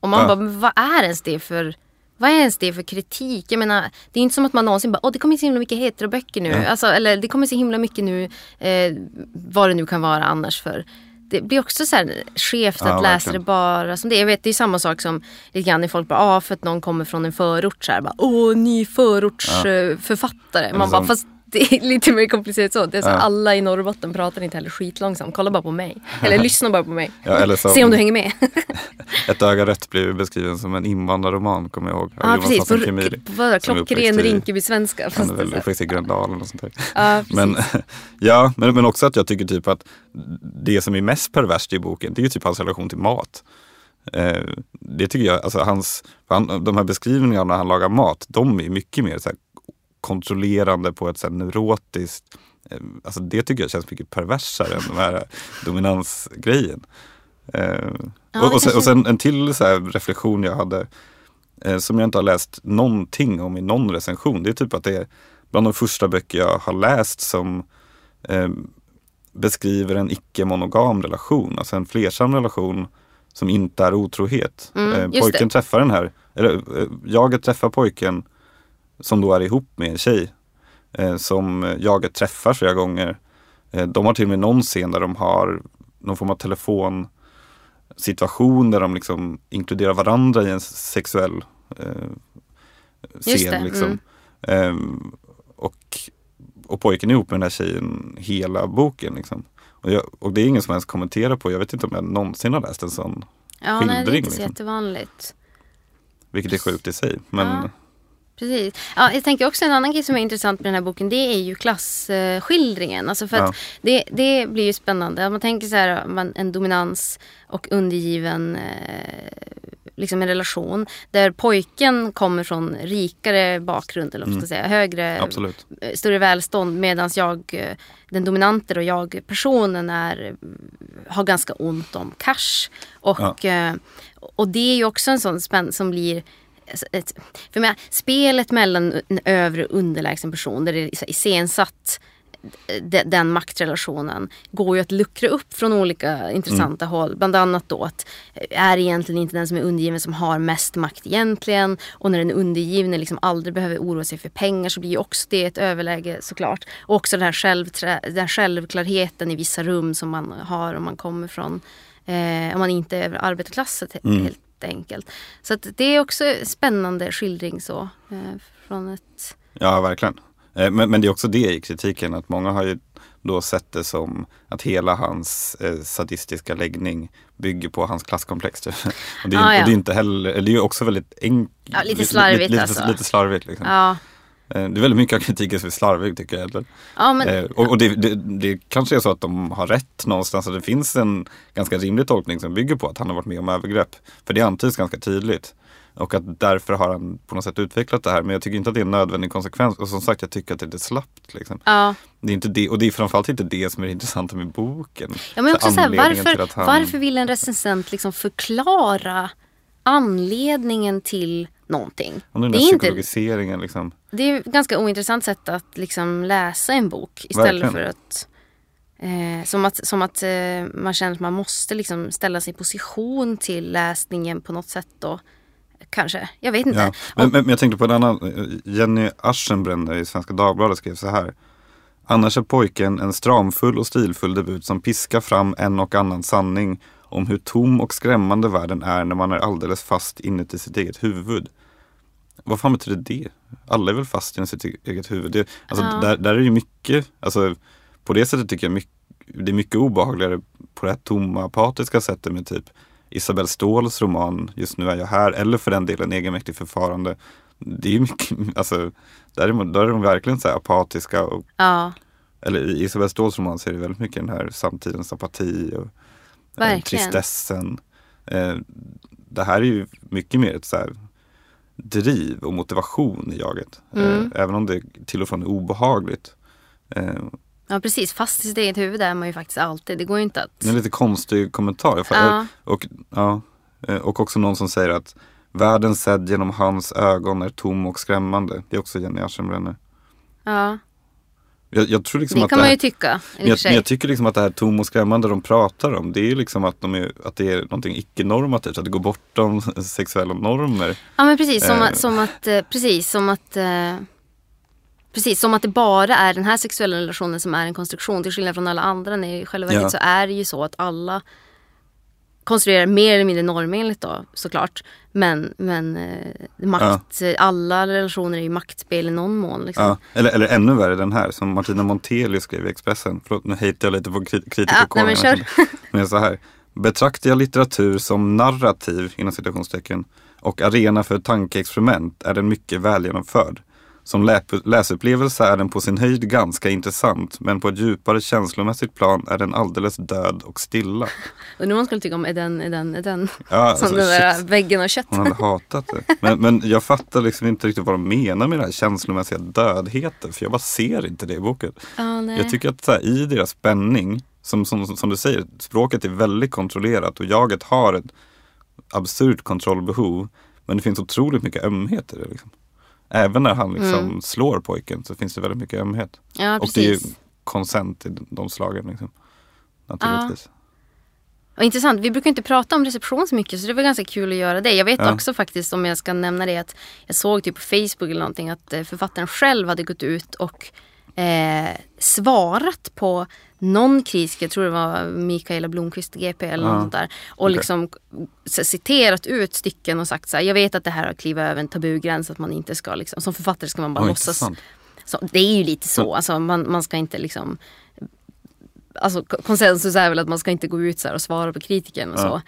Och man Ja. bara, vad är ens det för... Vad är ens det för kritik? Jag menar, det är inte som att man någonsin bara, åh det kommer så himla mycket heteroböcker nu. Ja. Alltså, eller det kommer så himla mycket nu, eh, vad det nu kan vara annars för. Det blir också så här skevt Ja, att läsa det bara som det. Jag vet, det är samma sak som lite grann när folk bara, ah, för att någon kommer från en förort så här, bara, åh ny förortsförfattare. Man Eller bara, fast det är lite mer komplicerat så. Det är så Ja. Alla i Norrbotten pratar inte heller skitlångsamt. Kolla bara på mig. Eller lyssna bara på mig. Ja, som- Se om du hänger med. Ett öga rött blev beskriven som en invandrarroman kommer jag ihåg. Ja Jonas precis. På, klockren Rinkeby-svenska. Han är väl uppväxt i Gröndalen och sånt där. Precis. Men, ja, men, men också att jag tycker typ att det som är mest perverst i boken det är ju typ hans relation till mat. Eh, det tycker jag, alltså hans, han, de här beskrivningarna när han lagar mat, de är mycket mer så här, kontrollerande på ett så här, neurotiskt eh, Alltså det tycker jag känns mycket perversare än den här dominansgrejen. Eh, Ja, och, och, sen, och sen en till reflektion jag hade eh, som jag inte har läst någonting om i någon recension. Det är typ att det är bland de första böcker jag har läst som eh, beskriver en icke-monogam relation. Alltså en flersam relation som inte är otrohet. Mm, eh, pojken det. träffar den här, eller eh, jaget träffar pojken som då är ihop med en tjej. Eh, som jaget träffar flera gånger. Eh, de har till och med någon scen där de har någon form av telefonsituation där de liksom inkluderar varandra i en sexuell eh, scen. Liksom. mm. Ehm, och, och pojken är ihop med den här tjejen hela boken. Liksom. Och, jag, och det är ingen som ens kommenterar på, jag vet inte om jag någonsin har läst en sån. Ja, nej, det är skildring, inte så liksom. jättevanligt. Vilket är sjukt i sig. Men Ja. Precis. Ja, jag tänker också en annan grej som är intressant med den här boken det är ju klasskildringen. Alltså för att det, det blir ju spännande. Om man tänker så här, man, en dominans och undergiven eh, liksom en relation där pojken kommer från rikare bakgrund eller vad man ska säga, högre, absolut. eh, större välstånd medan jag, eh, den dominanter och jag-personen är, har ganska ont om cash. Och, eh, och det är ju också en sån spänn som blir för mig, spelet mellan en övre och underlägsen person där det är iscensatt de, den maktrelationen går ju att luckra upp från olika intressanta Mm. håll. Bland annat då att eh, är egentligen inte den som är undergiven som har mest makt egentligen. Och när den undergivne liksom aldrig behöver oroa sig för pengar så blir ju också det ett överläge såklart. Och också den här, självträ, den här självklarheten i vissa rum som man har om man kommer från, eh, om man inte är över arbetarklassen Mm. helt enkelt. Så det är också spännande skildring så. Eh, från ett... Ja, verkligen. Eh, Men, men det är också det i kritiken, att många har ju då sett det som att hela hans eh, sadistiska läggning bygger på hans klasskomplex. typ. Och det, är, Ah, ja. och det är inte heller, eller det är ju också väldigt enkelt. Ja, lite slarvigt lite, alltså. lite slarvigt liksom. Ja, Det är väldigt mycket av kritiken som är slarvig tycker jag. Ja men Eh, Och, och det, det, det kanske är så att de har rätt någonstans. Att det finns en ganska rimlig tolkning som bygger på att han har varit med om övergrepp. För det antyds ganska tydligt. Och att därför har han på något sätt utvecklat det här. Men jag tycker inte att det är en nödvändig konsekvens. Och som sagt, jag tycker att det är lite slappt. Liksom. ja. Det är inte det, och det är framförallt inte det som är det intressanta med boken. Ja, men också så här, varför, han- varför vill en recensent liksom förklara anledningen till någonting? Om den Det är, inte, psykologiseringen liksom. det är ett ganska ointressant sätt att liksom läsa en bok istället Verkligen. för att eh, som att, som att eh, man känner att man måste liksom ställa sig i position till läsningen på något sätt då. Kanske, jag vet inte. Ja. Men, men, men jag tänkte på en annan. eh, Jenny Aschenbrenner i Svenska Dagbladet skrev så här. Annars är pojken en stramfull och stilfull debut som piskar fram en och annan sanning om hur tom och skrämmande världen är när man är alldeles fast inuti sitt eget huvud. Vad fan betyder det? Alla är väl fast inuti sitt eget huvud? Det, alltså, Ja. där, där är ju mycket, alltså, på det sättet tycker jag mycket, det är mycket obehagligare på det här tomma apatiska sättet med typ Isabel Ståhls roman Just nu är jag här eller för den delen Egenmäktigt förfarande. Det är mycket, alltså där är, där är de verkligen så apatiska och Ja, eller i Isabel Ståhls roman så är det väldigt mycket den här samtidens apati och Verkligen. tristessen. Eh, det här är ju mycket mer ett så här driv och motivation i jaget. Mm. Eh, även om det till och från är obehagligt. Eh, ja, precis. Fast i sitt eget huvud är man ju faktiskt alltid. Det går ju inte att... det är en lite konstig kommentar. Ja. Och, ja, eh, och också någon som säger att världen sedd genom hans ögon är tom och skrämmande. Det är också Jenny Aschenbrenner. Ja, Jag, jag tror liksom det kan man här, ju tycka. i och Men jag, men jag tycker liksom att det här tom och skrämmande de pratar om, det är liksom att, de är, att det är någonting icke-normativt, att det går bortom sexuella normer. Ja men precis som, Eh. att, som att, eh, precis som att eh, Precis som att det bara är den här sexuella relationen som är en konstruktion till skillnad från alla andra. I själva verket Ja. så är det ju så att alla konstruerar mer eller mindre normenligt då såklart. Men, men eh, makt, alla relationer är ju maktspel i någon mån. Liksom. Ja, eller, eller ännu värre den här som Martina Montelius skrev i Expressen. Förlåt, nu hatar jag lite på kri- kritikerkåren. Ja, men så här. Betraktar jag litteratur som narrativ inom citationstecken och arena för tankeexperiment är den mycket välgenomförd. Som lä- läsupplevelse är den på sin höjd ganska intressant men på ett djupare känslomässigt plan är den alldeles död och stilla. Undrar vad man skulle tycka om är den, är den, är den. Ja, alltså, som den där shit. väggen av kött. Hon hade hatat det. Men, men jag fattar liksom inte riktigt vad de menar med den här känslomässiga dödheten. För jag bara ser inte det i boken. Nej. Jag tycker att här, i deras spänning, som, som, som du säger, språket är väldigt kontrollerat och jaget har ett absurt kontrollbehov. Men det finns otroligt mycket ömhet i det. Liksom. Även när han liksom Mm. slår pojken så finns det väldigt mycket ömhet. ja, och det är ju precis. konsent i de slagen. Liksom. Naturligtvis. Och intressant, vi brukar inte prata om reception så mycket så det var ganska kul att göra det. Jag vet Ja. också faktiskt om jag ska nämna det att jag såg typ på Facebook eller någonting att eh, författaren själv hade gått ut och eh, svarat på någon kritisk, jag tror det var Mikaela Blomqvist GP eller Ja. något där. Och Okej. liksom citerat ut stycken och sagt så här, jag vet att det här har klivit över en tabugräns att man inte ska liksom, som författare ska man bara Ja, låtsas så, det är ju lite så. Alltså, man, man ska inte liksom... Alltså, konsensus är väl att man ska inte gå ut så här och svara på kritiken och Ja. så.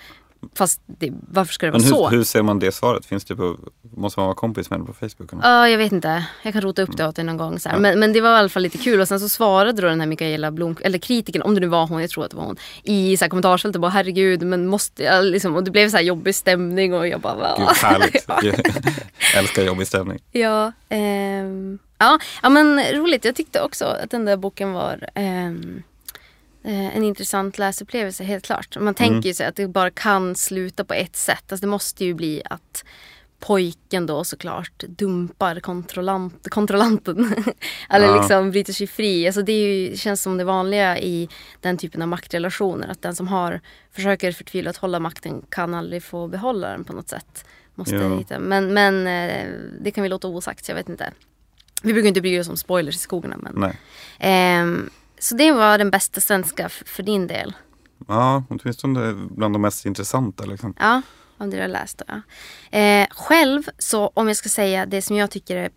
Fast det, varför ska det Men vara så? hur, hur ser man det svaret? Finns det på, måste man vara kompis med henne på Facebook? eller? Ja, jag vet inte. Jag kan rota upp det åt dig någon gång. Så här. Men, men det var i alla fall lite kul. Och sen så svarade då den här Mikaela Blom, eller kritiken, om det nu var hon, jag tror att det var hon, i så här kommentarsfältet bara herregud, men måste jag liksom, och det blev så här jobbig stämning och jag bara va? Gud, härligt. Jag älskar jobbig stämning. Ja, ehm, ja, ja, men roligt. Jag tyckte också att den där boken var ehm, eh, en intressant läsupplevelse, helt klart. Man tänker ju sig att det bara kan sluta på ett sätt. Alltså det måste ju bli att pojken då såklart dumpar kontrollant, kontrollanten. Eller Ja. liksom bryter sig fri. Alltså det ju, känns som det vanliga i den typen av maktrelationer. Att den som har försöker förtvivlat hålla makten kan aldrig få behålla den på något sätt. Måste hitta. Men, men eh, det kan vi låta osagt, så jag vet inte. Vi brukar inte bry oss om spoilers i skogarna. Men. Ehm, så det var den bästa svenska för din del. Ja, åtminstone bland de mest intressanta. Liksom. Ja, det du har läst. Då, ja. eh, själv, så om jag ska säga det som jag tycker är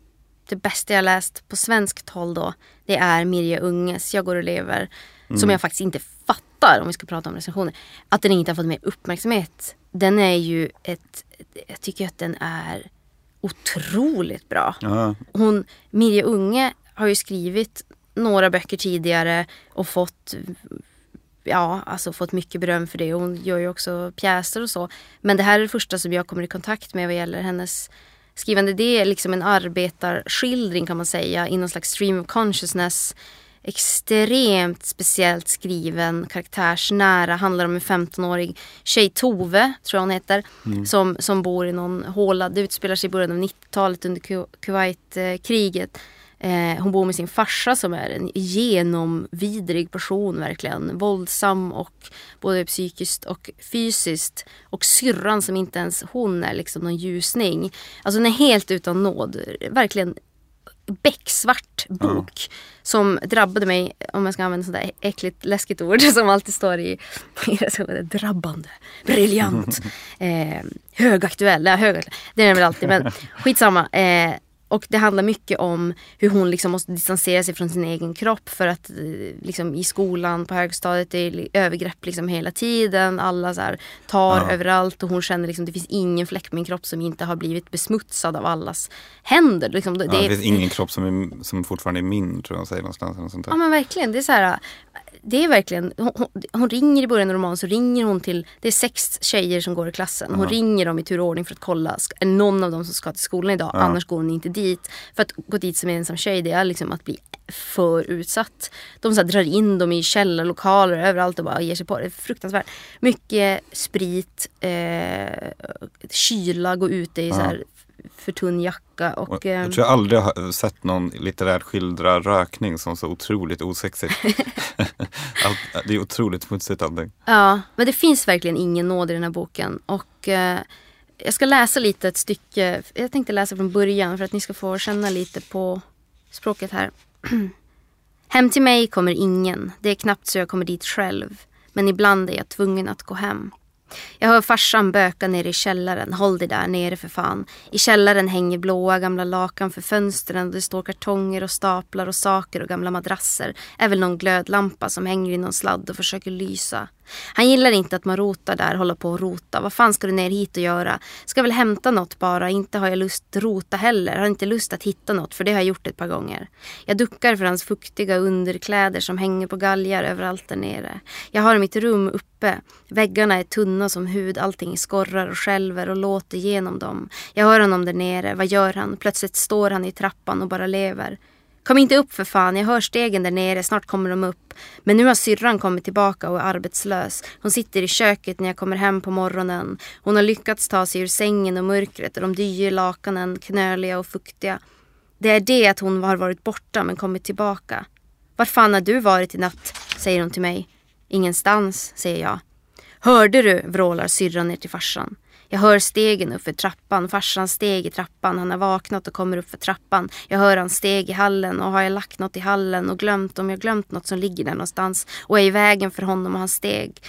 det bästa jag läst på svenskt håll då. Det är Mirja Unges Jag går och lever. Som jag faktiskt inte fattar, om vi ska prata om recensioner. Att den inte har fått mer uppmärksamhet. Den är ju ett, jag tycker att den är otroligt bra. Ja, Hon, Mirja Unge har ju skrivit några böcker tidigare och fått Ja, alltså fått mycket beröm för det. Hon gör ju också pjäser och så. Men det här är det första som jag kommer i kontakt med vad gäller hennes skrivande. Det är liksom en arbetarskildring kan man säga i någon slags stream of consciousness. Extremt speciellt skriven, karaktärsnära. Handlar om en 15-årig tjej, Tove tror jag hon heter. Som, som bor i någon håla. Det utspelar sig i början av 90-talet under Ku- Kuwaitkriget. Eh, hon bor med sin farsa som är en genomvidrig person verkligen. Våldsam och både psykiskt och fysiskt. Och syrran som inte ens hon är liksom någon ljusning. Alltså den är helt utan nåd. Verkligen becksvart bok. Som drabbade mig, om jag ska använda sådär äckligt läskigt ord som alltid står i, i recensionen. Drabbande, briljant, eh, högaktuell. Ja, högaktuell. Det är den väl alltid men skitsamma. Eh, och det handlar mycket om hur hon liksom måste distansera sig från sin egen kropp för att eh, liksom, i skolan på högstadiet det är övergrepp liksom hela tiden. Alla så här, tar Ja. överallt och hon känner liksom det finns ingen fläck på min kropp som inte har blivit besmutsad av allas händer. Liksom, det, ja, det finns ingen kropp som, är, som fortfarande är min, tror jag säger någonstans. Eller sånt där. Ja men verkligen. Det är så här. Det är verkligen, hon, hon, ringer i början av romanen så ringer hon till, det är sex tjejer som går i klassen. Hon ringer dem i tur och ordning för att kolla, är någon av dem som ska till skolan idag? Annars går hon inte dit. För att gå dit som ensam tjej det är liksom att bli för utsatt. De så här, drar in dem i källarlokaler överallt och bara ger sig på det. Det är fruktansvärt. Mycket sprit, eh, kyla, gå ute i så här för tunn jacka och... Och ehm, jag tror jag aldrig har sett någon litterärt skildra rökning som så otroligt osexigt. Allt, det är otroligt smutsigt allting. Ja, men det finns verkligen ingen nåd i den här boken. Och eh, jag ska läsa lite ett stycke. Jag tänkte läsa från början för att ni ska få känna lite på språket här. Hem till mig kommer ingen. Det är knappt så jag kommer dit själv. Men ibland är jag tvungen att gå hem. Jag hör farsan böka nere i källaren. Håll dig där nere för fan. I källaren hänger blåa gamla lakan för fönstren och det står kartonger och staplar och saker och gamla madrasser. Även någon glödlampa som hänger i någon sladd och försöker lysa. Han gillar inte att man rotar där, håller på och rota. Vad fan ska du ner hit och göra? Ska väl hämta något bara. Inte har jag lust rota heller. Har inte lust att hitta något för det har jag gjort ett par gånger. Jag duckar för hans fuktiga underkläder som hänger på galgar överallt där nere. Jag har mitt rum uppe. Väggarna är tunna som hud. Allting skorrar och skälver och låter genom dem. Jag hör honom där nere. Vad gör han? Plötsligt står han i trappan och bara lever. Kom inte upp för fan, jag hör stegen där nere, snart kommer de upp. Men nu har syrran kommit tillbaka och är arbetslös. Hon sitter i köket när jag kommer hem på morgonen. Hon har lyckats ta sig ur sängen och mörkret och de dyr lakanen, knöliga och fuktiga. Det är det att hon har varit borta men kommit tillbaka. Var fan har du varit i natt? säger hon till mig. Ingenstans, säger jag. Hörde du? vrålar syrran ner till farsan. Jag hör stegen upp för trappan, farsans steg i trappan. Han har vaknat och kommer upp för trappan. Jag hör hans steg i hallen och har jag lagt något i hallen och glömt om jag glömt något som ligger där någonstans och är i vägen för honom och hans steg.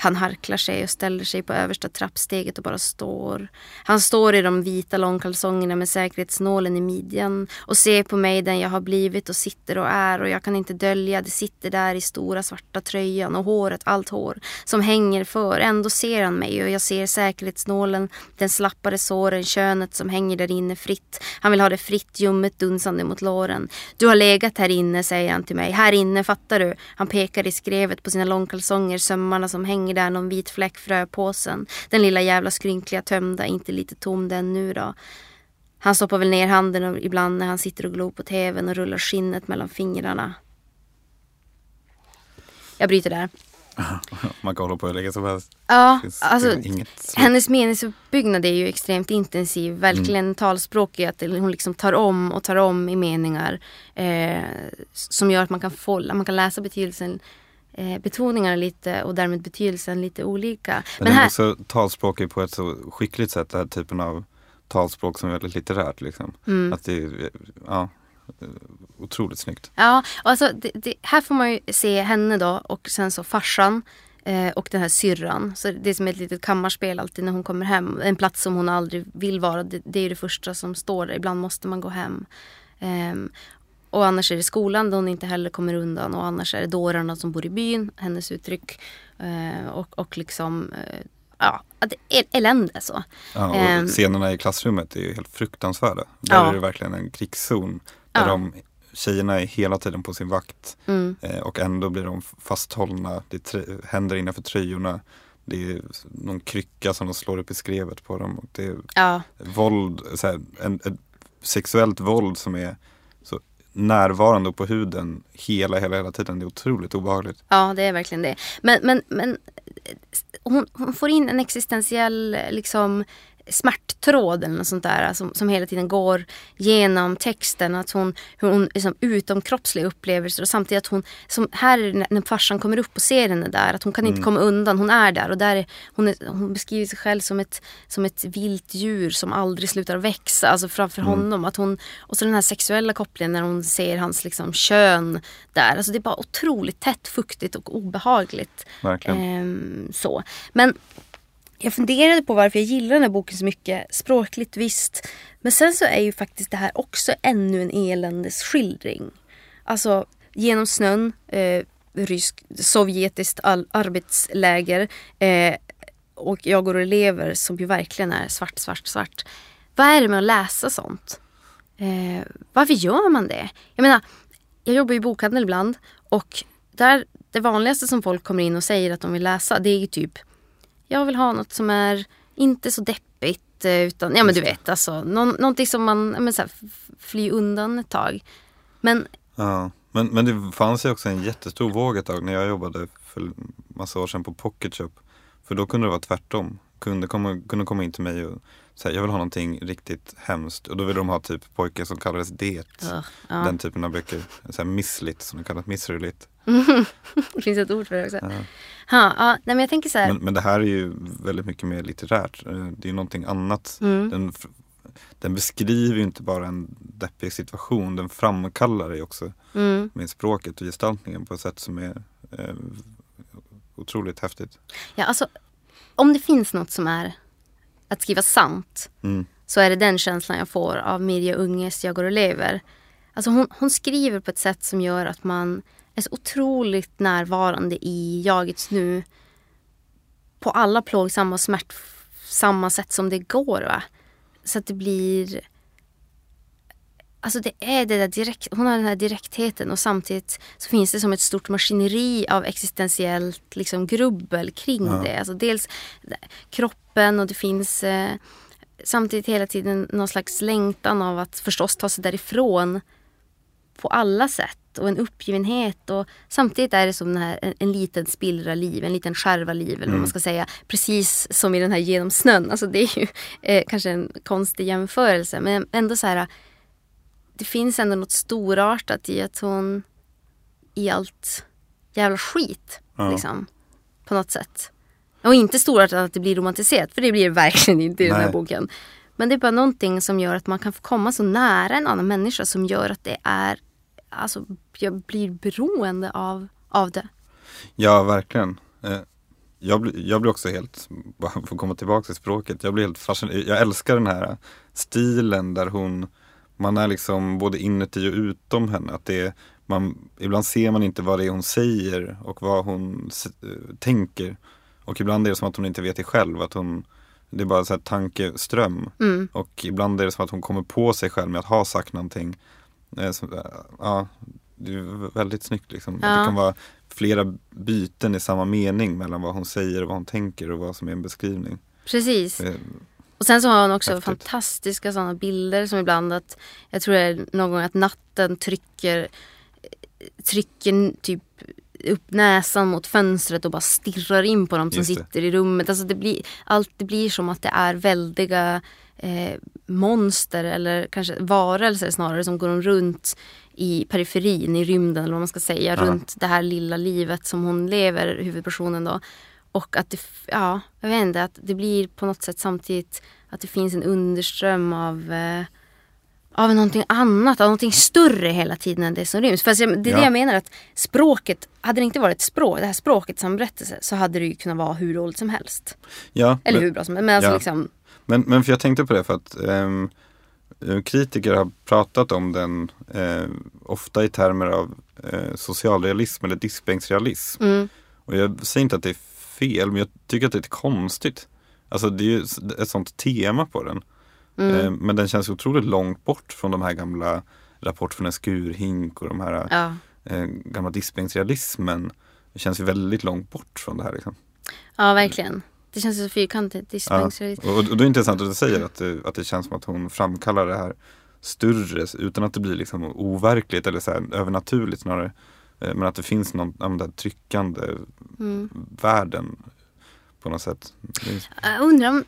Han harklar sig och ställer sig på översta trappsteget och bara står. Han står i de vita långkalsongerna med säkerhetsnålen i midjan och ser på mig den jag har blivit och sitter och är och jag kan inte dölja. Det sitter där i stora svarta tröjan och håret, allt hår som hänger för. Ändå ser han mig och jag ser säkerhetsnålen, den slappare såren, könet som hänger där inne fritt. Han vill ha det fritt, ljummet, dunsande mot låren. Du har legat här inne, säger han till mig. Här inne, fattar du? Han pekar i skrevet på sina långkalsonger, sömmarna som hänger där, någon vit fläck, fröpåsen. Den lilla jävla skrynkliga tömda, inte lite tom den nu då. Han stoppar väl ner handen ibland när han sitter och glor på tvn och rullar skinnet mellan fingrarna. Jag bryter där. Man kan hålla på hur länge som helst. Ja, Finns- alltså hennes meningsuppbyggnad är ju extremt intensiv. Verkligen Mm. talspråk i att hon liksom tar om och tar om i meningar. Eh, som gör att man kan, få, man kan läsa betydelsen eh, betoningarna lite och därmed betydelsen lite olika. Men, Men här, också talspråk på ett så skickligt sätt, den här typen av talspråk som är väldigt litterärt. Liksom. Mm. Att det är ja, otroligt snyggt. Ja, alltså, det, det, här får man ju se henne då och sen så farsan eh, och den här syrran. Så det är som ett litet kammarspel alltid när hon kommer hem. En plats som hon aldrig vill vara. Det, det är ju det första som står där. Ibland måste man gå hem. Ehm, och annars är det skolan där hon inte heller kommer undan. Och annars är det dårarna som bor i byn, hennes uttryck. Eh, och, och liksom, eh, ja, är elände så. Ja, och Ehm. scenerna i klassrummet är ju helt fruktansvärda. Där Ja. är det verkligen en krigszon. Där Ja. de, tjejerna är hela tiden på sin vakt Mm. eh, och ändå blir de fasthållna. Det händer innanför tröjorna. Det är någon krycka som de slår upp i skrevet på dem. Och det är Ja, våld, så här, en, ett sexuellt våld som är närvarande och på huden hela, hela, hela tiden. Det är otroligt obehagligt. Ja, det är verkligen det. Men, men, men eh, hon, hon får in en existentiell eh, liksom, smärttråd eller något sånt där som, som hela tiden går genom texten. Att hon, hur hon liksom, utomkroppsliga upplevelser och samtidigt att hon, som här är när, när farsan kommer upp och ser henne där, att hon kan inte komma undan, hon är där och där är, hon, är, hon beskriver sig själv som ett, som ett vilt djur som aldrig slutar växa, alltså framför honom. Att hon, och så den här sexuella kopplingen när hon ser hans liksom, kön där. Alltså det är bara otroligt tätt, fuktigt och obehagligt. Verkligen. Ehm, så. Men jag funderade på varför jag gillar den här boken så mycket. Språkligt visst. Men sen så är ju faktiskt det här också ännu en eländes skildring. Alltså genom snön, eh, rysk, sovjetiskt all, arbetsläger eh, och jag går och lever som ju verkligen är svart, svart, svart. Vad är det med att läsa sånt? Eh, varför gör man det? Jag menar, jag jobbar i bokhandel ibland och där det vanligaste som folk kommer in och säger att de vill läsa det är ju typ jag vill ha något som är inte så deppigt eh, utan, ja men du vet alltså, någon, någonting som man, men så här, fly undan ett tag. Men Ja, men, men det fanns ju också en jättestor våg ett tag när jag jobbade för massa år sedan på Pocket Shop. För då kunde det vara tvärtom. Kunde komma, kunde komma in till mig och säga jag vill ha någonting riktigt hemskt. Och då ville de ha typ pojkar som kallades det. Ja. Den typen av böcker. Så här missligt som det kallas, missröjligt. det finns ett ord för det också. Ja. Ha, ja, nej men jag tänker så. Men, men det här är ju väldigt mycket mer litterärt. Eh, Det är någonting annat. Mm. Den, den beskriver ju inte bara en deppig situation. Den framkallar det också Mm. med språket och gestaltningen på ett sätt som är eh, otroligt häftigt. Ja, alltså, om det finns något som är att skriva sant Mm. så är det den känslan jag får av Mirja Unges Jag går och lever. Alltså hon, hon skriver på ett sätt som gör att man är så otroligt närvarande i jagets nu. På alla plågsamma och smärtsamma sätt som det går. Va? Så att det blir... Alltså det är det där direkt, hon har den här direktheten och samtidigt så finns det som ett stort maskineri av existentiellt liksom grubbel kring Ja. det. Alltså dels kroppen och det finns eh, samtidigt hela tiden någon slags längtan av att förstås ta sig därifrån på alla sätt och en uppgivenhet och samtidigt är det som den här, en, en liten spillra liv, en liten skärva liv eller vad man ska säga. Precis som i den här Genom snön. Alltså det är ju eh, kanske en konstig jämförelse men ändå så här det finns ändå något storartat i att hon i allt jävla skit Ja. liksom på något sätt. Och inte storartat att det blir romantiserat för det blir det verkligen inte i den här Nej. boken. Men det är bara någonting som gör att man kan få komma så nära en annan människa som gör att det är, alltså jag blir beroende av, av det. Ja, verkligen. Eh, Jag blir, jag blir också helt, bara för att komma tillbaka till språket, jag blir helt fascinerad. Jag älskar den här stilen där hon, man är liksom både inuti och utom henne. Att det är, man, ibland ser man inte vad det är hon säger och vad hon eh, tänker. Och ibland är det som att hon inte vet det själv. Att hon, det är bara så här tankeström. Mm. Och ibland är det som att hon kommer på sig själv med att ha sagt någonting. Eh, eh, ja, det är väldigt snyggt liksom. Ja. Det kan vara flera byten i samma mening mellan vad hon säger och vad hon tänker och vad som är en beskrivning. Precis. Och sen så har hon också Häftigt. fantastiska sådana bilder som ibland att jag tror det är någon gång att natten trycker trycker typ upp näsan mot fönstret och bara stirrar in på dem som sitter i rummet. Alltså det, blir, allt, det blir som att det är väldiga eh, monster eller kanske varelser snarare som går runt i periferin, i rymden eller vad man ska säga. Ja. Runt det här lilla livet som hon lever, huvudpersonen då. Och att det, ja, jag vet inte, att det blir på något sätt samtidigt att det finns en underström av eh, av någonting annat, av någonting större hela tiden än det som ryms. Fast jag, det är Ja. det jag menar att språket, hade det inte varit språk, det här språket som berättelse så hade det ju kunnat vara hur roligt som helst. Ja, Eller men, hur bra som helst. Men alltså Ja. liksom, men, men för jag tänkte på det för att eh, kritiker har pratat om den eh, ofta i termer av eh, socialrealism eller diskbänksrealism. mm, Och jag säger inte att det är fel, men jag tycker att det är lite konstigt. Alltså det är ju ett sånt tema på den. mm, Eh, men den känns otroligt långt bort från de här gamla Rapport från en skurhink och de här ja. eh, gamla diskbänksrealismen. Det känns ju väldigt långt bort från det här. Liksom. ja, verkligen. Det känns så fyrkantigt. Ja. Diskbänksrealism. Och, och det är intressant att du säger att det, att det känns som att hon framkallar det här större utan att det blir liksom overkligt eller så övernaturligt snarare. Eh, Men att det finns någon den där tryckande Mm. världen på något sätt. Jag undrar om,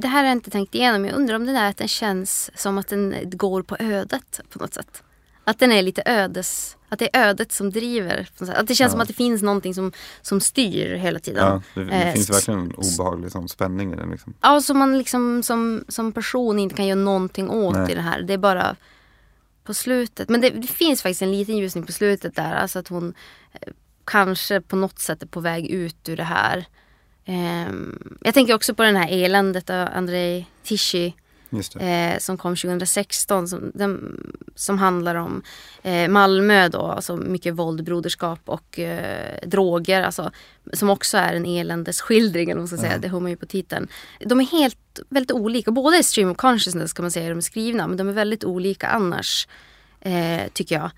det här har jag inte tänkt igenom, jag undrar om det där att den känns som att den går på ödet på något sätt. Att den är lite ödes, att det är ödet som driver. Att det känns Ja. som att det finns någonting som, som styr hela tiden. Ja, det, det Eh, finns verkligen en obehaglig sån spänning i den. Liksom. Ja, som man liksom som, som person inte kan göra någonting åt Nej. i det här. Det är bara på slutet. Men det, det finns faktiskt en liten ljusning på slutet där. Alltså att hon eh, kanske på något sätt är på väg ut ur det här. Ehm, jag tänker också på den här eländet av Andrei Tichy eh, som kom 2016 som, den, som handlar om eh, Malmö då, alltså mycket våld, broderskap och eh, droger. Alltså, som också är en eländesskildring, eller man ska säga. Ja. Det hör man ju på titeln. De är helt, väldigt olika. Båda är stream of consciousness kan man säga, de är skrivna. Men de är väldigt olika annars, eh, tycker jag.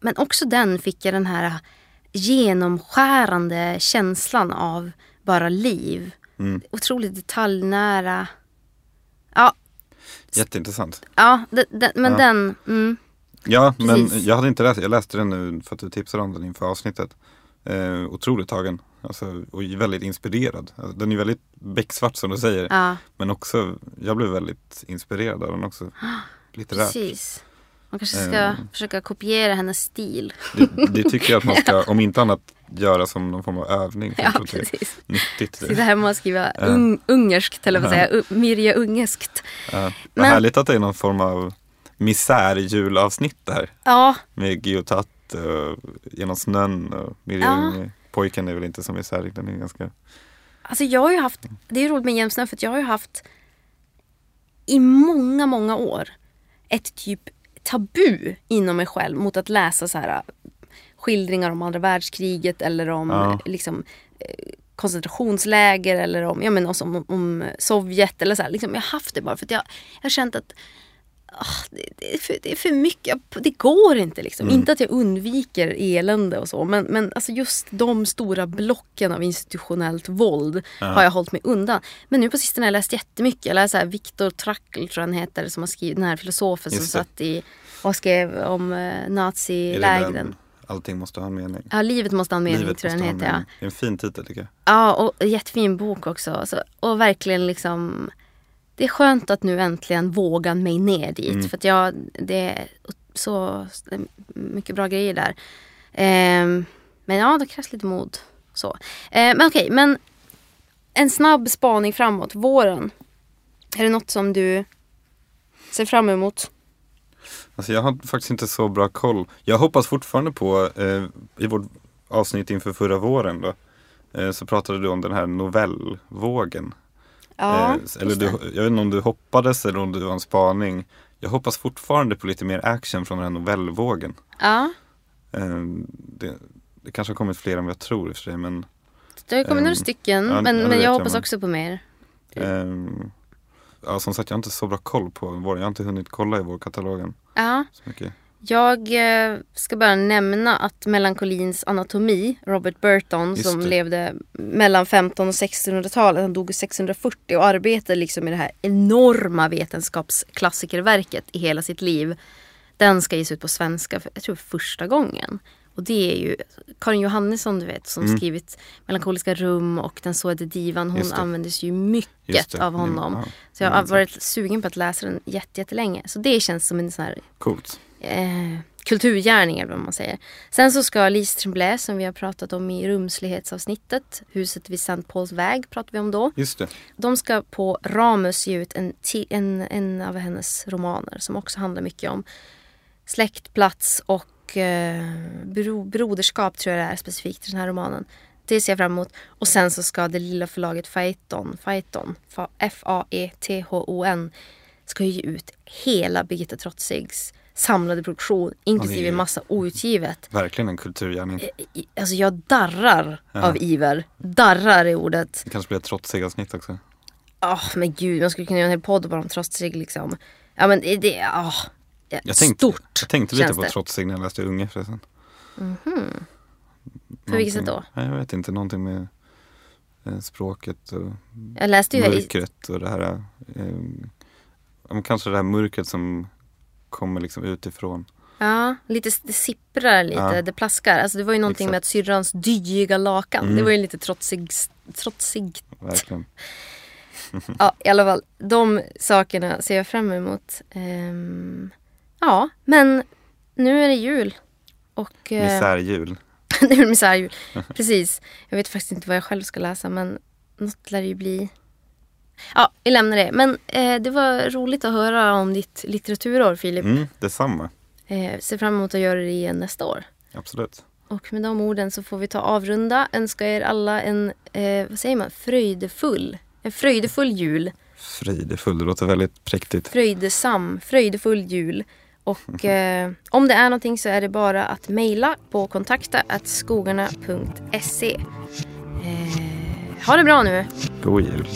Men också den fick jag den här genomskärande känslan av bara liv. Mm. Otroligt detaljnära. Ja, Jätteintressant. Ja, det, det, men Ja. den... Mm, Ja, men Precis. jag hade inte läst Jag läste den nu för att du tipsade om den inför avsnittet. Eh, otroligt tagen. Alltså, och väldigt inspirerad. Alltså, den är väldigt becksvart som du säger. ja, Men också, jag blev väldigt inspirerad av den också. Litterärt. precis. Man kanske ska Mm. försöka kopiera hennes stil. Det, det tycker jag att man ska, om inte annat, göra som någon form av övning. Ja, jag precis. Nyttigt. Sitta hemma och skriva Ja. ung, ungerskt, eller vad säga, u- Mirja Ungeskt. Ja. Vad Men- härligt att det är någon form av misär-julavsnitt här. Ja, Med Giotat och Genom snön och Mirja Ja. Unge. Pojken är väl inte så misär, den är ganska... alltså jag har ju haft, det är roligt med Jämsnö för att jag har ju haft i många, många år ett typ tabu inom mig själv mot att läsa så här skildringar om andra världskriget eller om Ja. eh, liksom eh, koncentrationsläger eller om, ja, men också om, om Sovjet eller så här. Liksom, jag har haft det bara för att jag, jag har känt att det, det, är för, det är för mycket, det går inte liksom. Mm. Inte att jag undviker elände och så men, men alltså just de stora blocken av institutionellt våld Ja. har jag hållit mig undan. Men nu på sistone har jag läst jättemycket. Jag läser här Viktor Frankl tror han heter som har skrivit den här filosofen som satt i och skrev om eh, nazilägren. Allting måste ha en mening. Ja, Livet måste ha en mening Livet tror jag den heter. Ja. Det är en fin titel tycker jag. ja, och jättefin bok också. Så, och verkligen liksom Det är skönt att nu äntligen våga mig ner dit. Mm. För att jag, det är så mycket bra grejer där. Ehm, men ja, det krävs lite mod. Så. Ehm, men okej, men en snabb spaning framåt. Våren. Är det något som du ser fram emot? Alltså jag har faktiskt inte så bra koll. Jag hoppas fortfarande på, eh, i vårt avsnitt inför förra våren då, eh, så pratade du om den här novellvågen. Ja, eh, eller du, jag vet inte om du hoppades eller om det var en spaning. Jag hoppas fortfarande på lite mer action från den här novellvågen. Ja, Eh, det, det kanske har kommit fler än vad jag tror i och för sig men det har kommit Ehm, några stycken. ja, men men jag jag, hoppas men- också på mer. ehm, Ja som sagt jag har inte så bra koll på vår, jag har inte hunnit kolla i vår katalogen Ja. så mycket. Jag eh, ska bara nämna att melankolins anatomi, Robert Burton som levde mellan 15 och 1600-talet, han dog 1640 och arbetade liksom i det här enorma vetenskapsklassikerverket i hela sitt liv. Den ska ges ut på svenska, för, jag tror första gången. Och det är ju Karin Johannesson du vet som Mm. skrivit Melankoliska rum och Den såede divan. Hon användes ju mycket av honom. Ja, Så jag har minns varit sugen på att läsa den jätte- jättelänge. Så det känns som en sån här Coolt. Eh, kulturgärning eller vad man säger. Sen så ska Lise Tremblay som vi har pratat om i rumslighetsavsnittet, huset vid St. Pauls väg pratar vi om då. Just det. De ska på Ramus ge ut en, en, en av hennes romaner som också handlar mycket om släkt, plats och eh, bro, broderskap tror jag det är specifikt i den här romanen. Det ser jag fram emot. Och sen så ska det lilla förlaget Phaeton, Phaeton Fa- F-A-E-T-H-O-N ska ge ut hela Birgitta Trotzigs samlade produktion inklusive Oj. massa outgivet. Verkligen en kulturgärning. I- Alltså jag darrar Ja. av iver. Darrar i ordet. Det kanske blir ett trotsig-avsnitt också. Ja men gud, man skulle kunna göra en hel podd bara om trotsig liksom. Ja men det, det ah, ja, Jag tänkte, stort. jag tänkte lite på trotsig när jag läste Unge förresten. På vilket sätt då? Nej, jag vet inte, någonting med eh, språket och Jag läste ju här i, mörkret och det här. Eh, ja, kanske det här mörkret som kommer liksom utifrån. ja, lite, det sipprar lite, Ja. det plaskar. Alltså det var ju någonting Exakt. med att syrrans dyiga lakan. Mm. Det var ju lite trotsig, trotsig. Verkligen. Ja i alla fall, de sakerna ser jag fram emot. Ehm, ja, men nu är det jul. Och eh, Misärjul. nu är det misärjul. Precis. Jag vet faktiskt inte vad jag själv ska läsa men något lär det ju bli. Ja, vi lämnar det. Men eh, det var roligt att höra om ditt litteraturår Filip. Mm, detsamma. Eh, ser fram emot att göra det igen nästa år. Absolut. Och med de orden så får vi ta avrunda. Önska er alla en, eh, vad säger man, fröjdefull, en fröjdefull jul. Fridefull, det låter väldigt präktigt. Fröjdesam, fröjdefull jul. Och eh, om det är någonting så är det bara att mejla på kontakta skogarna.se. Eh, ha det bra nu! God jul.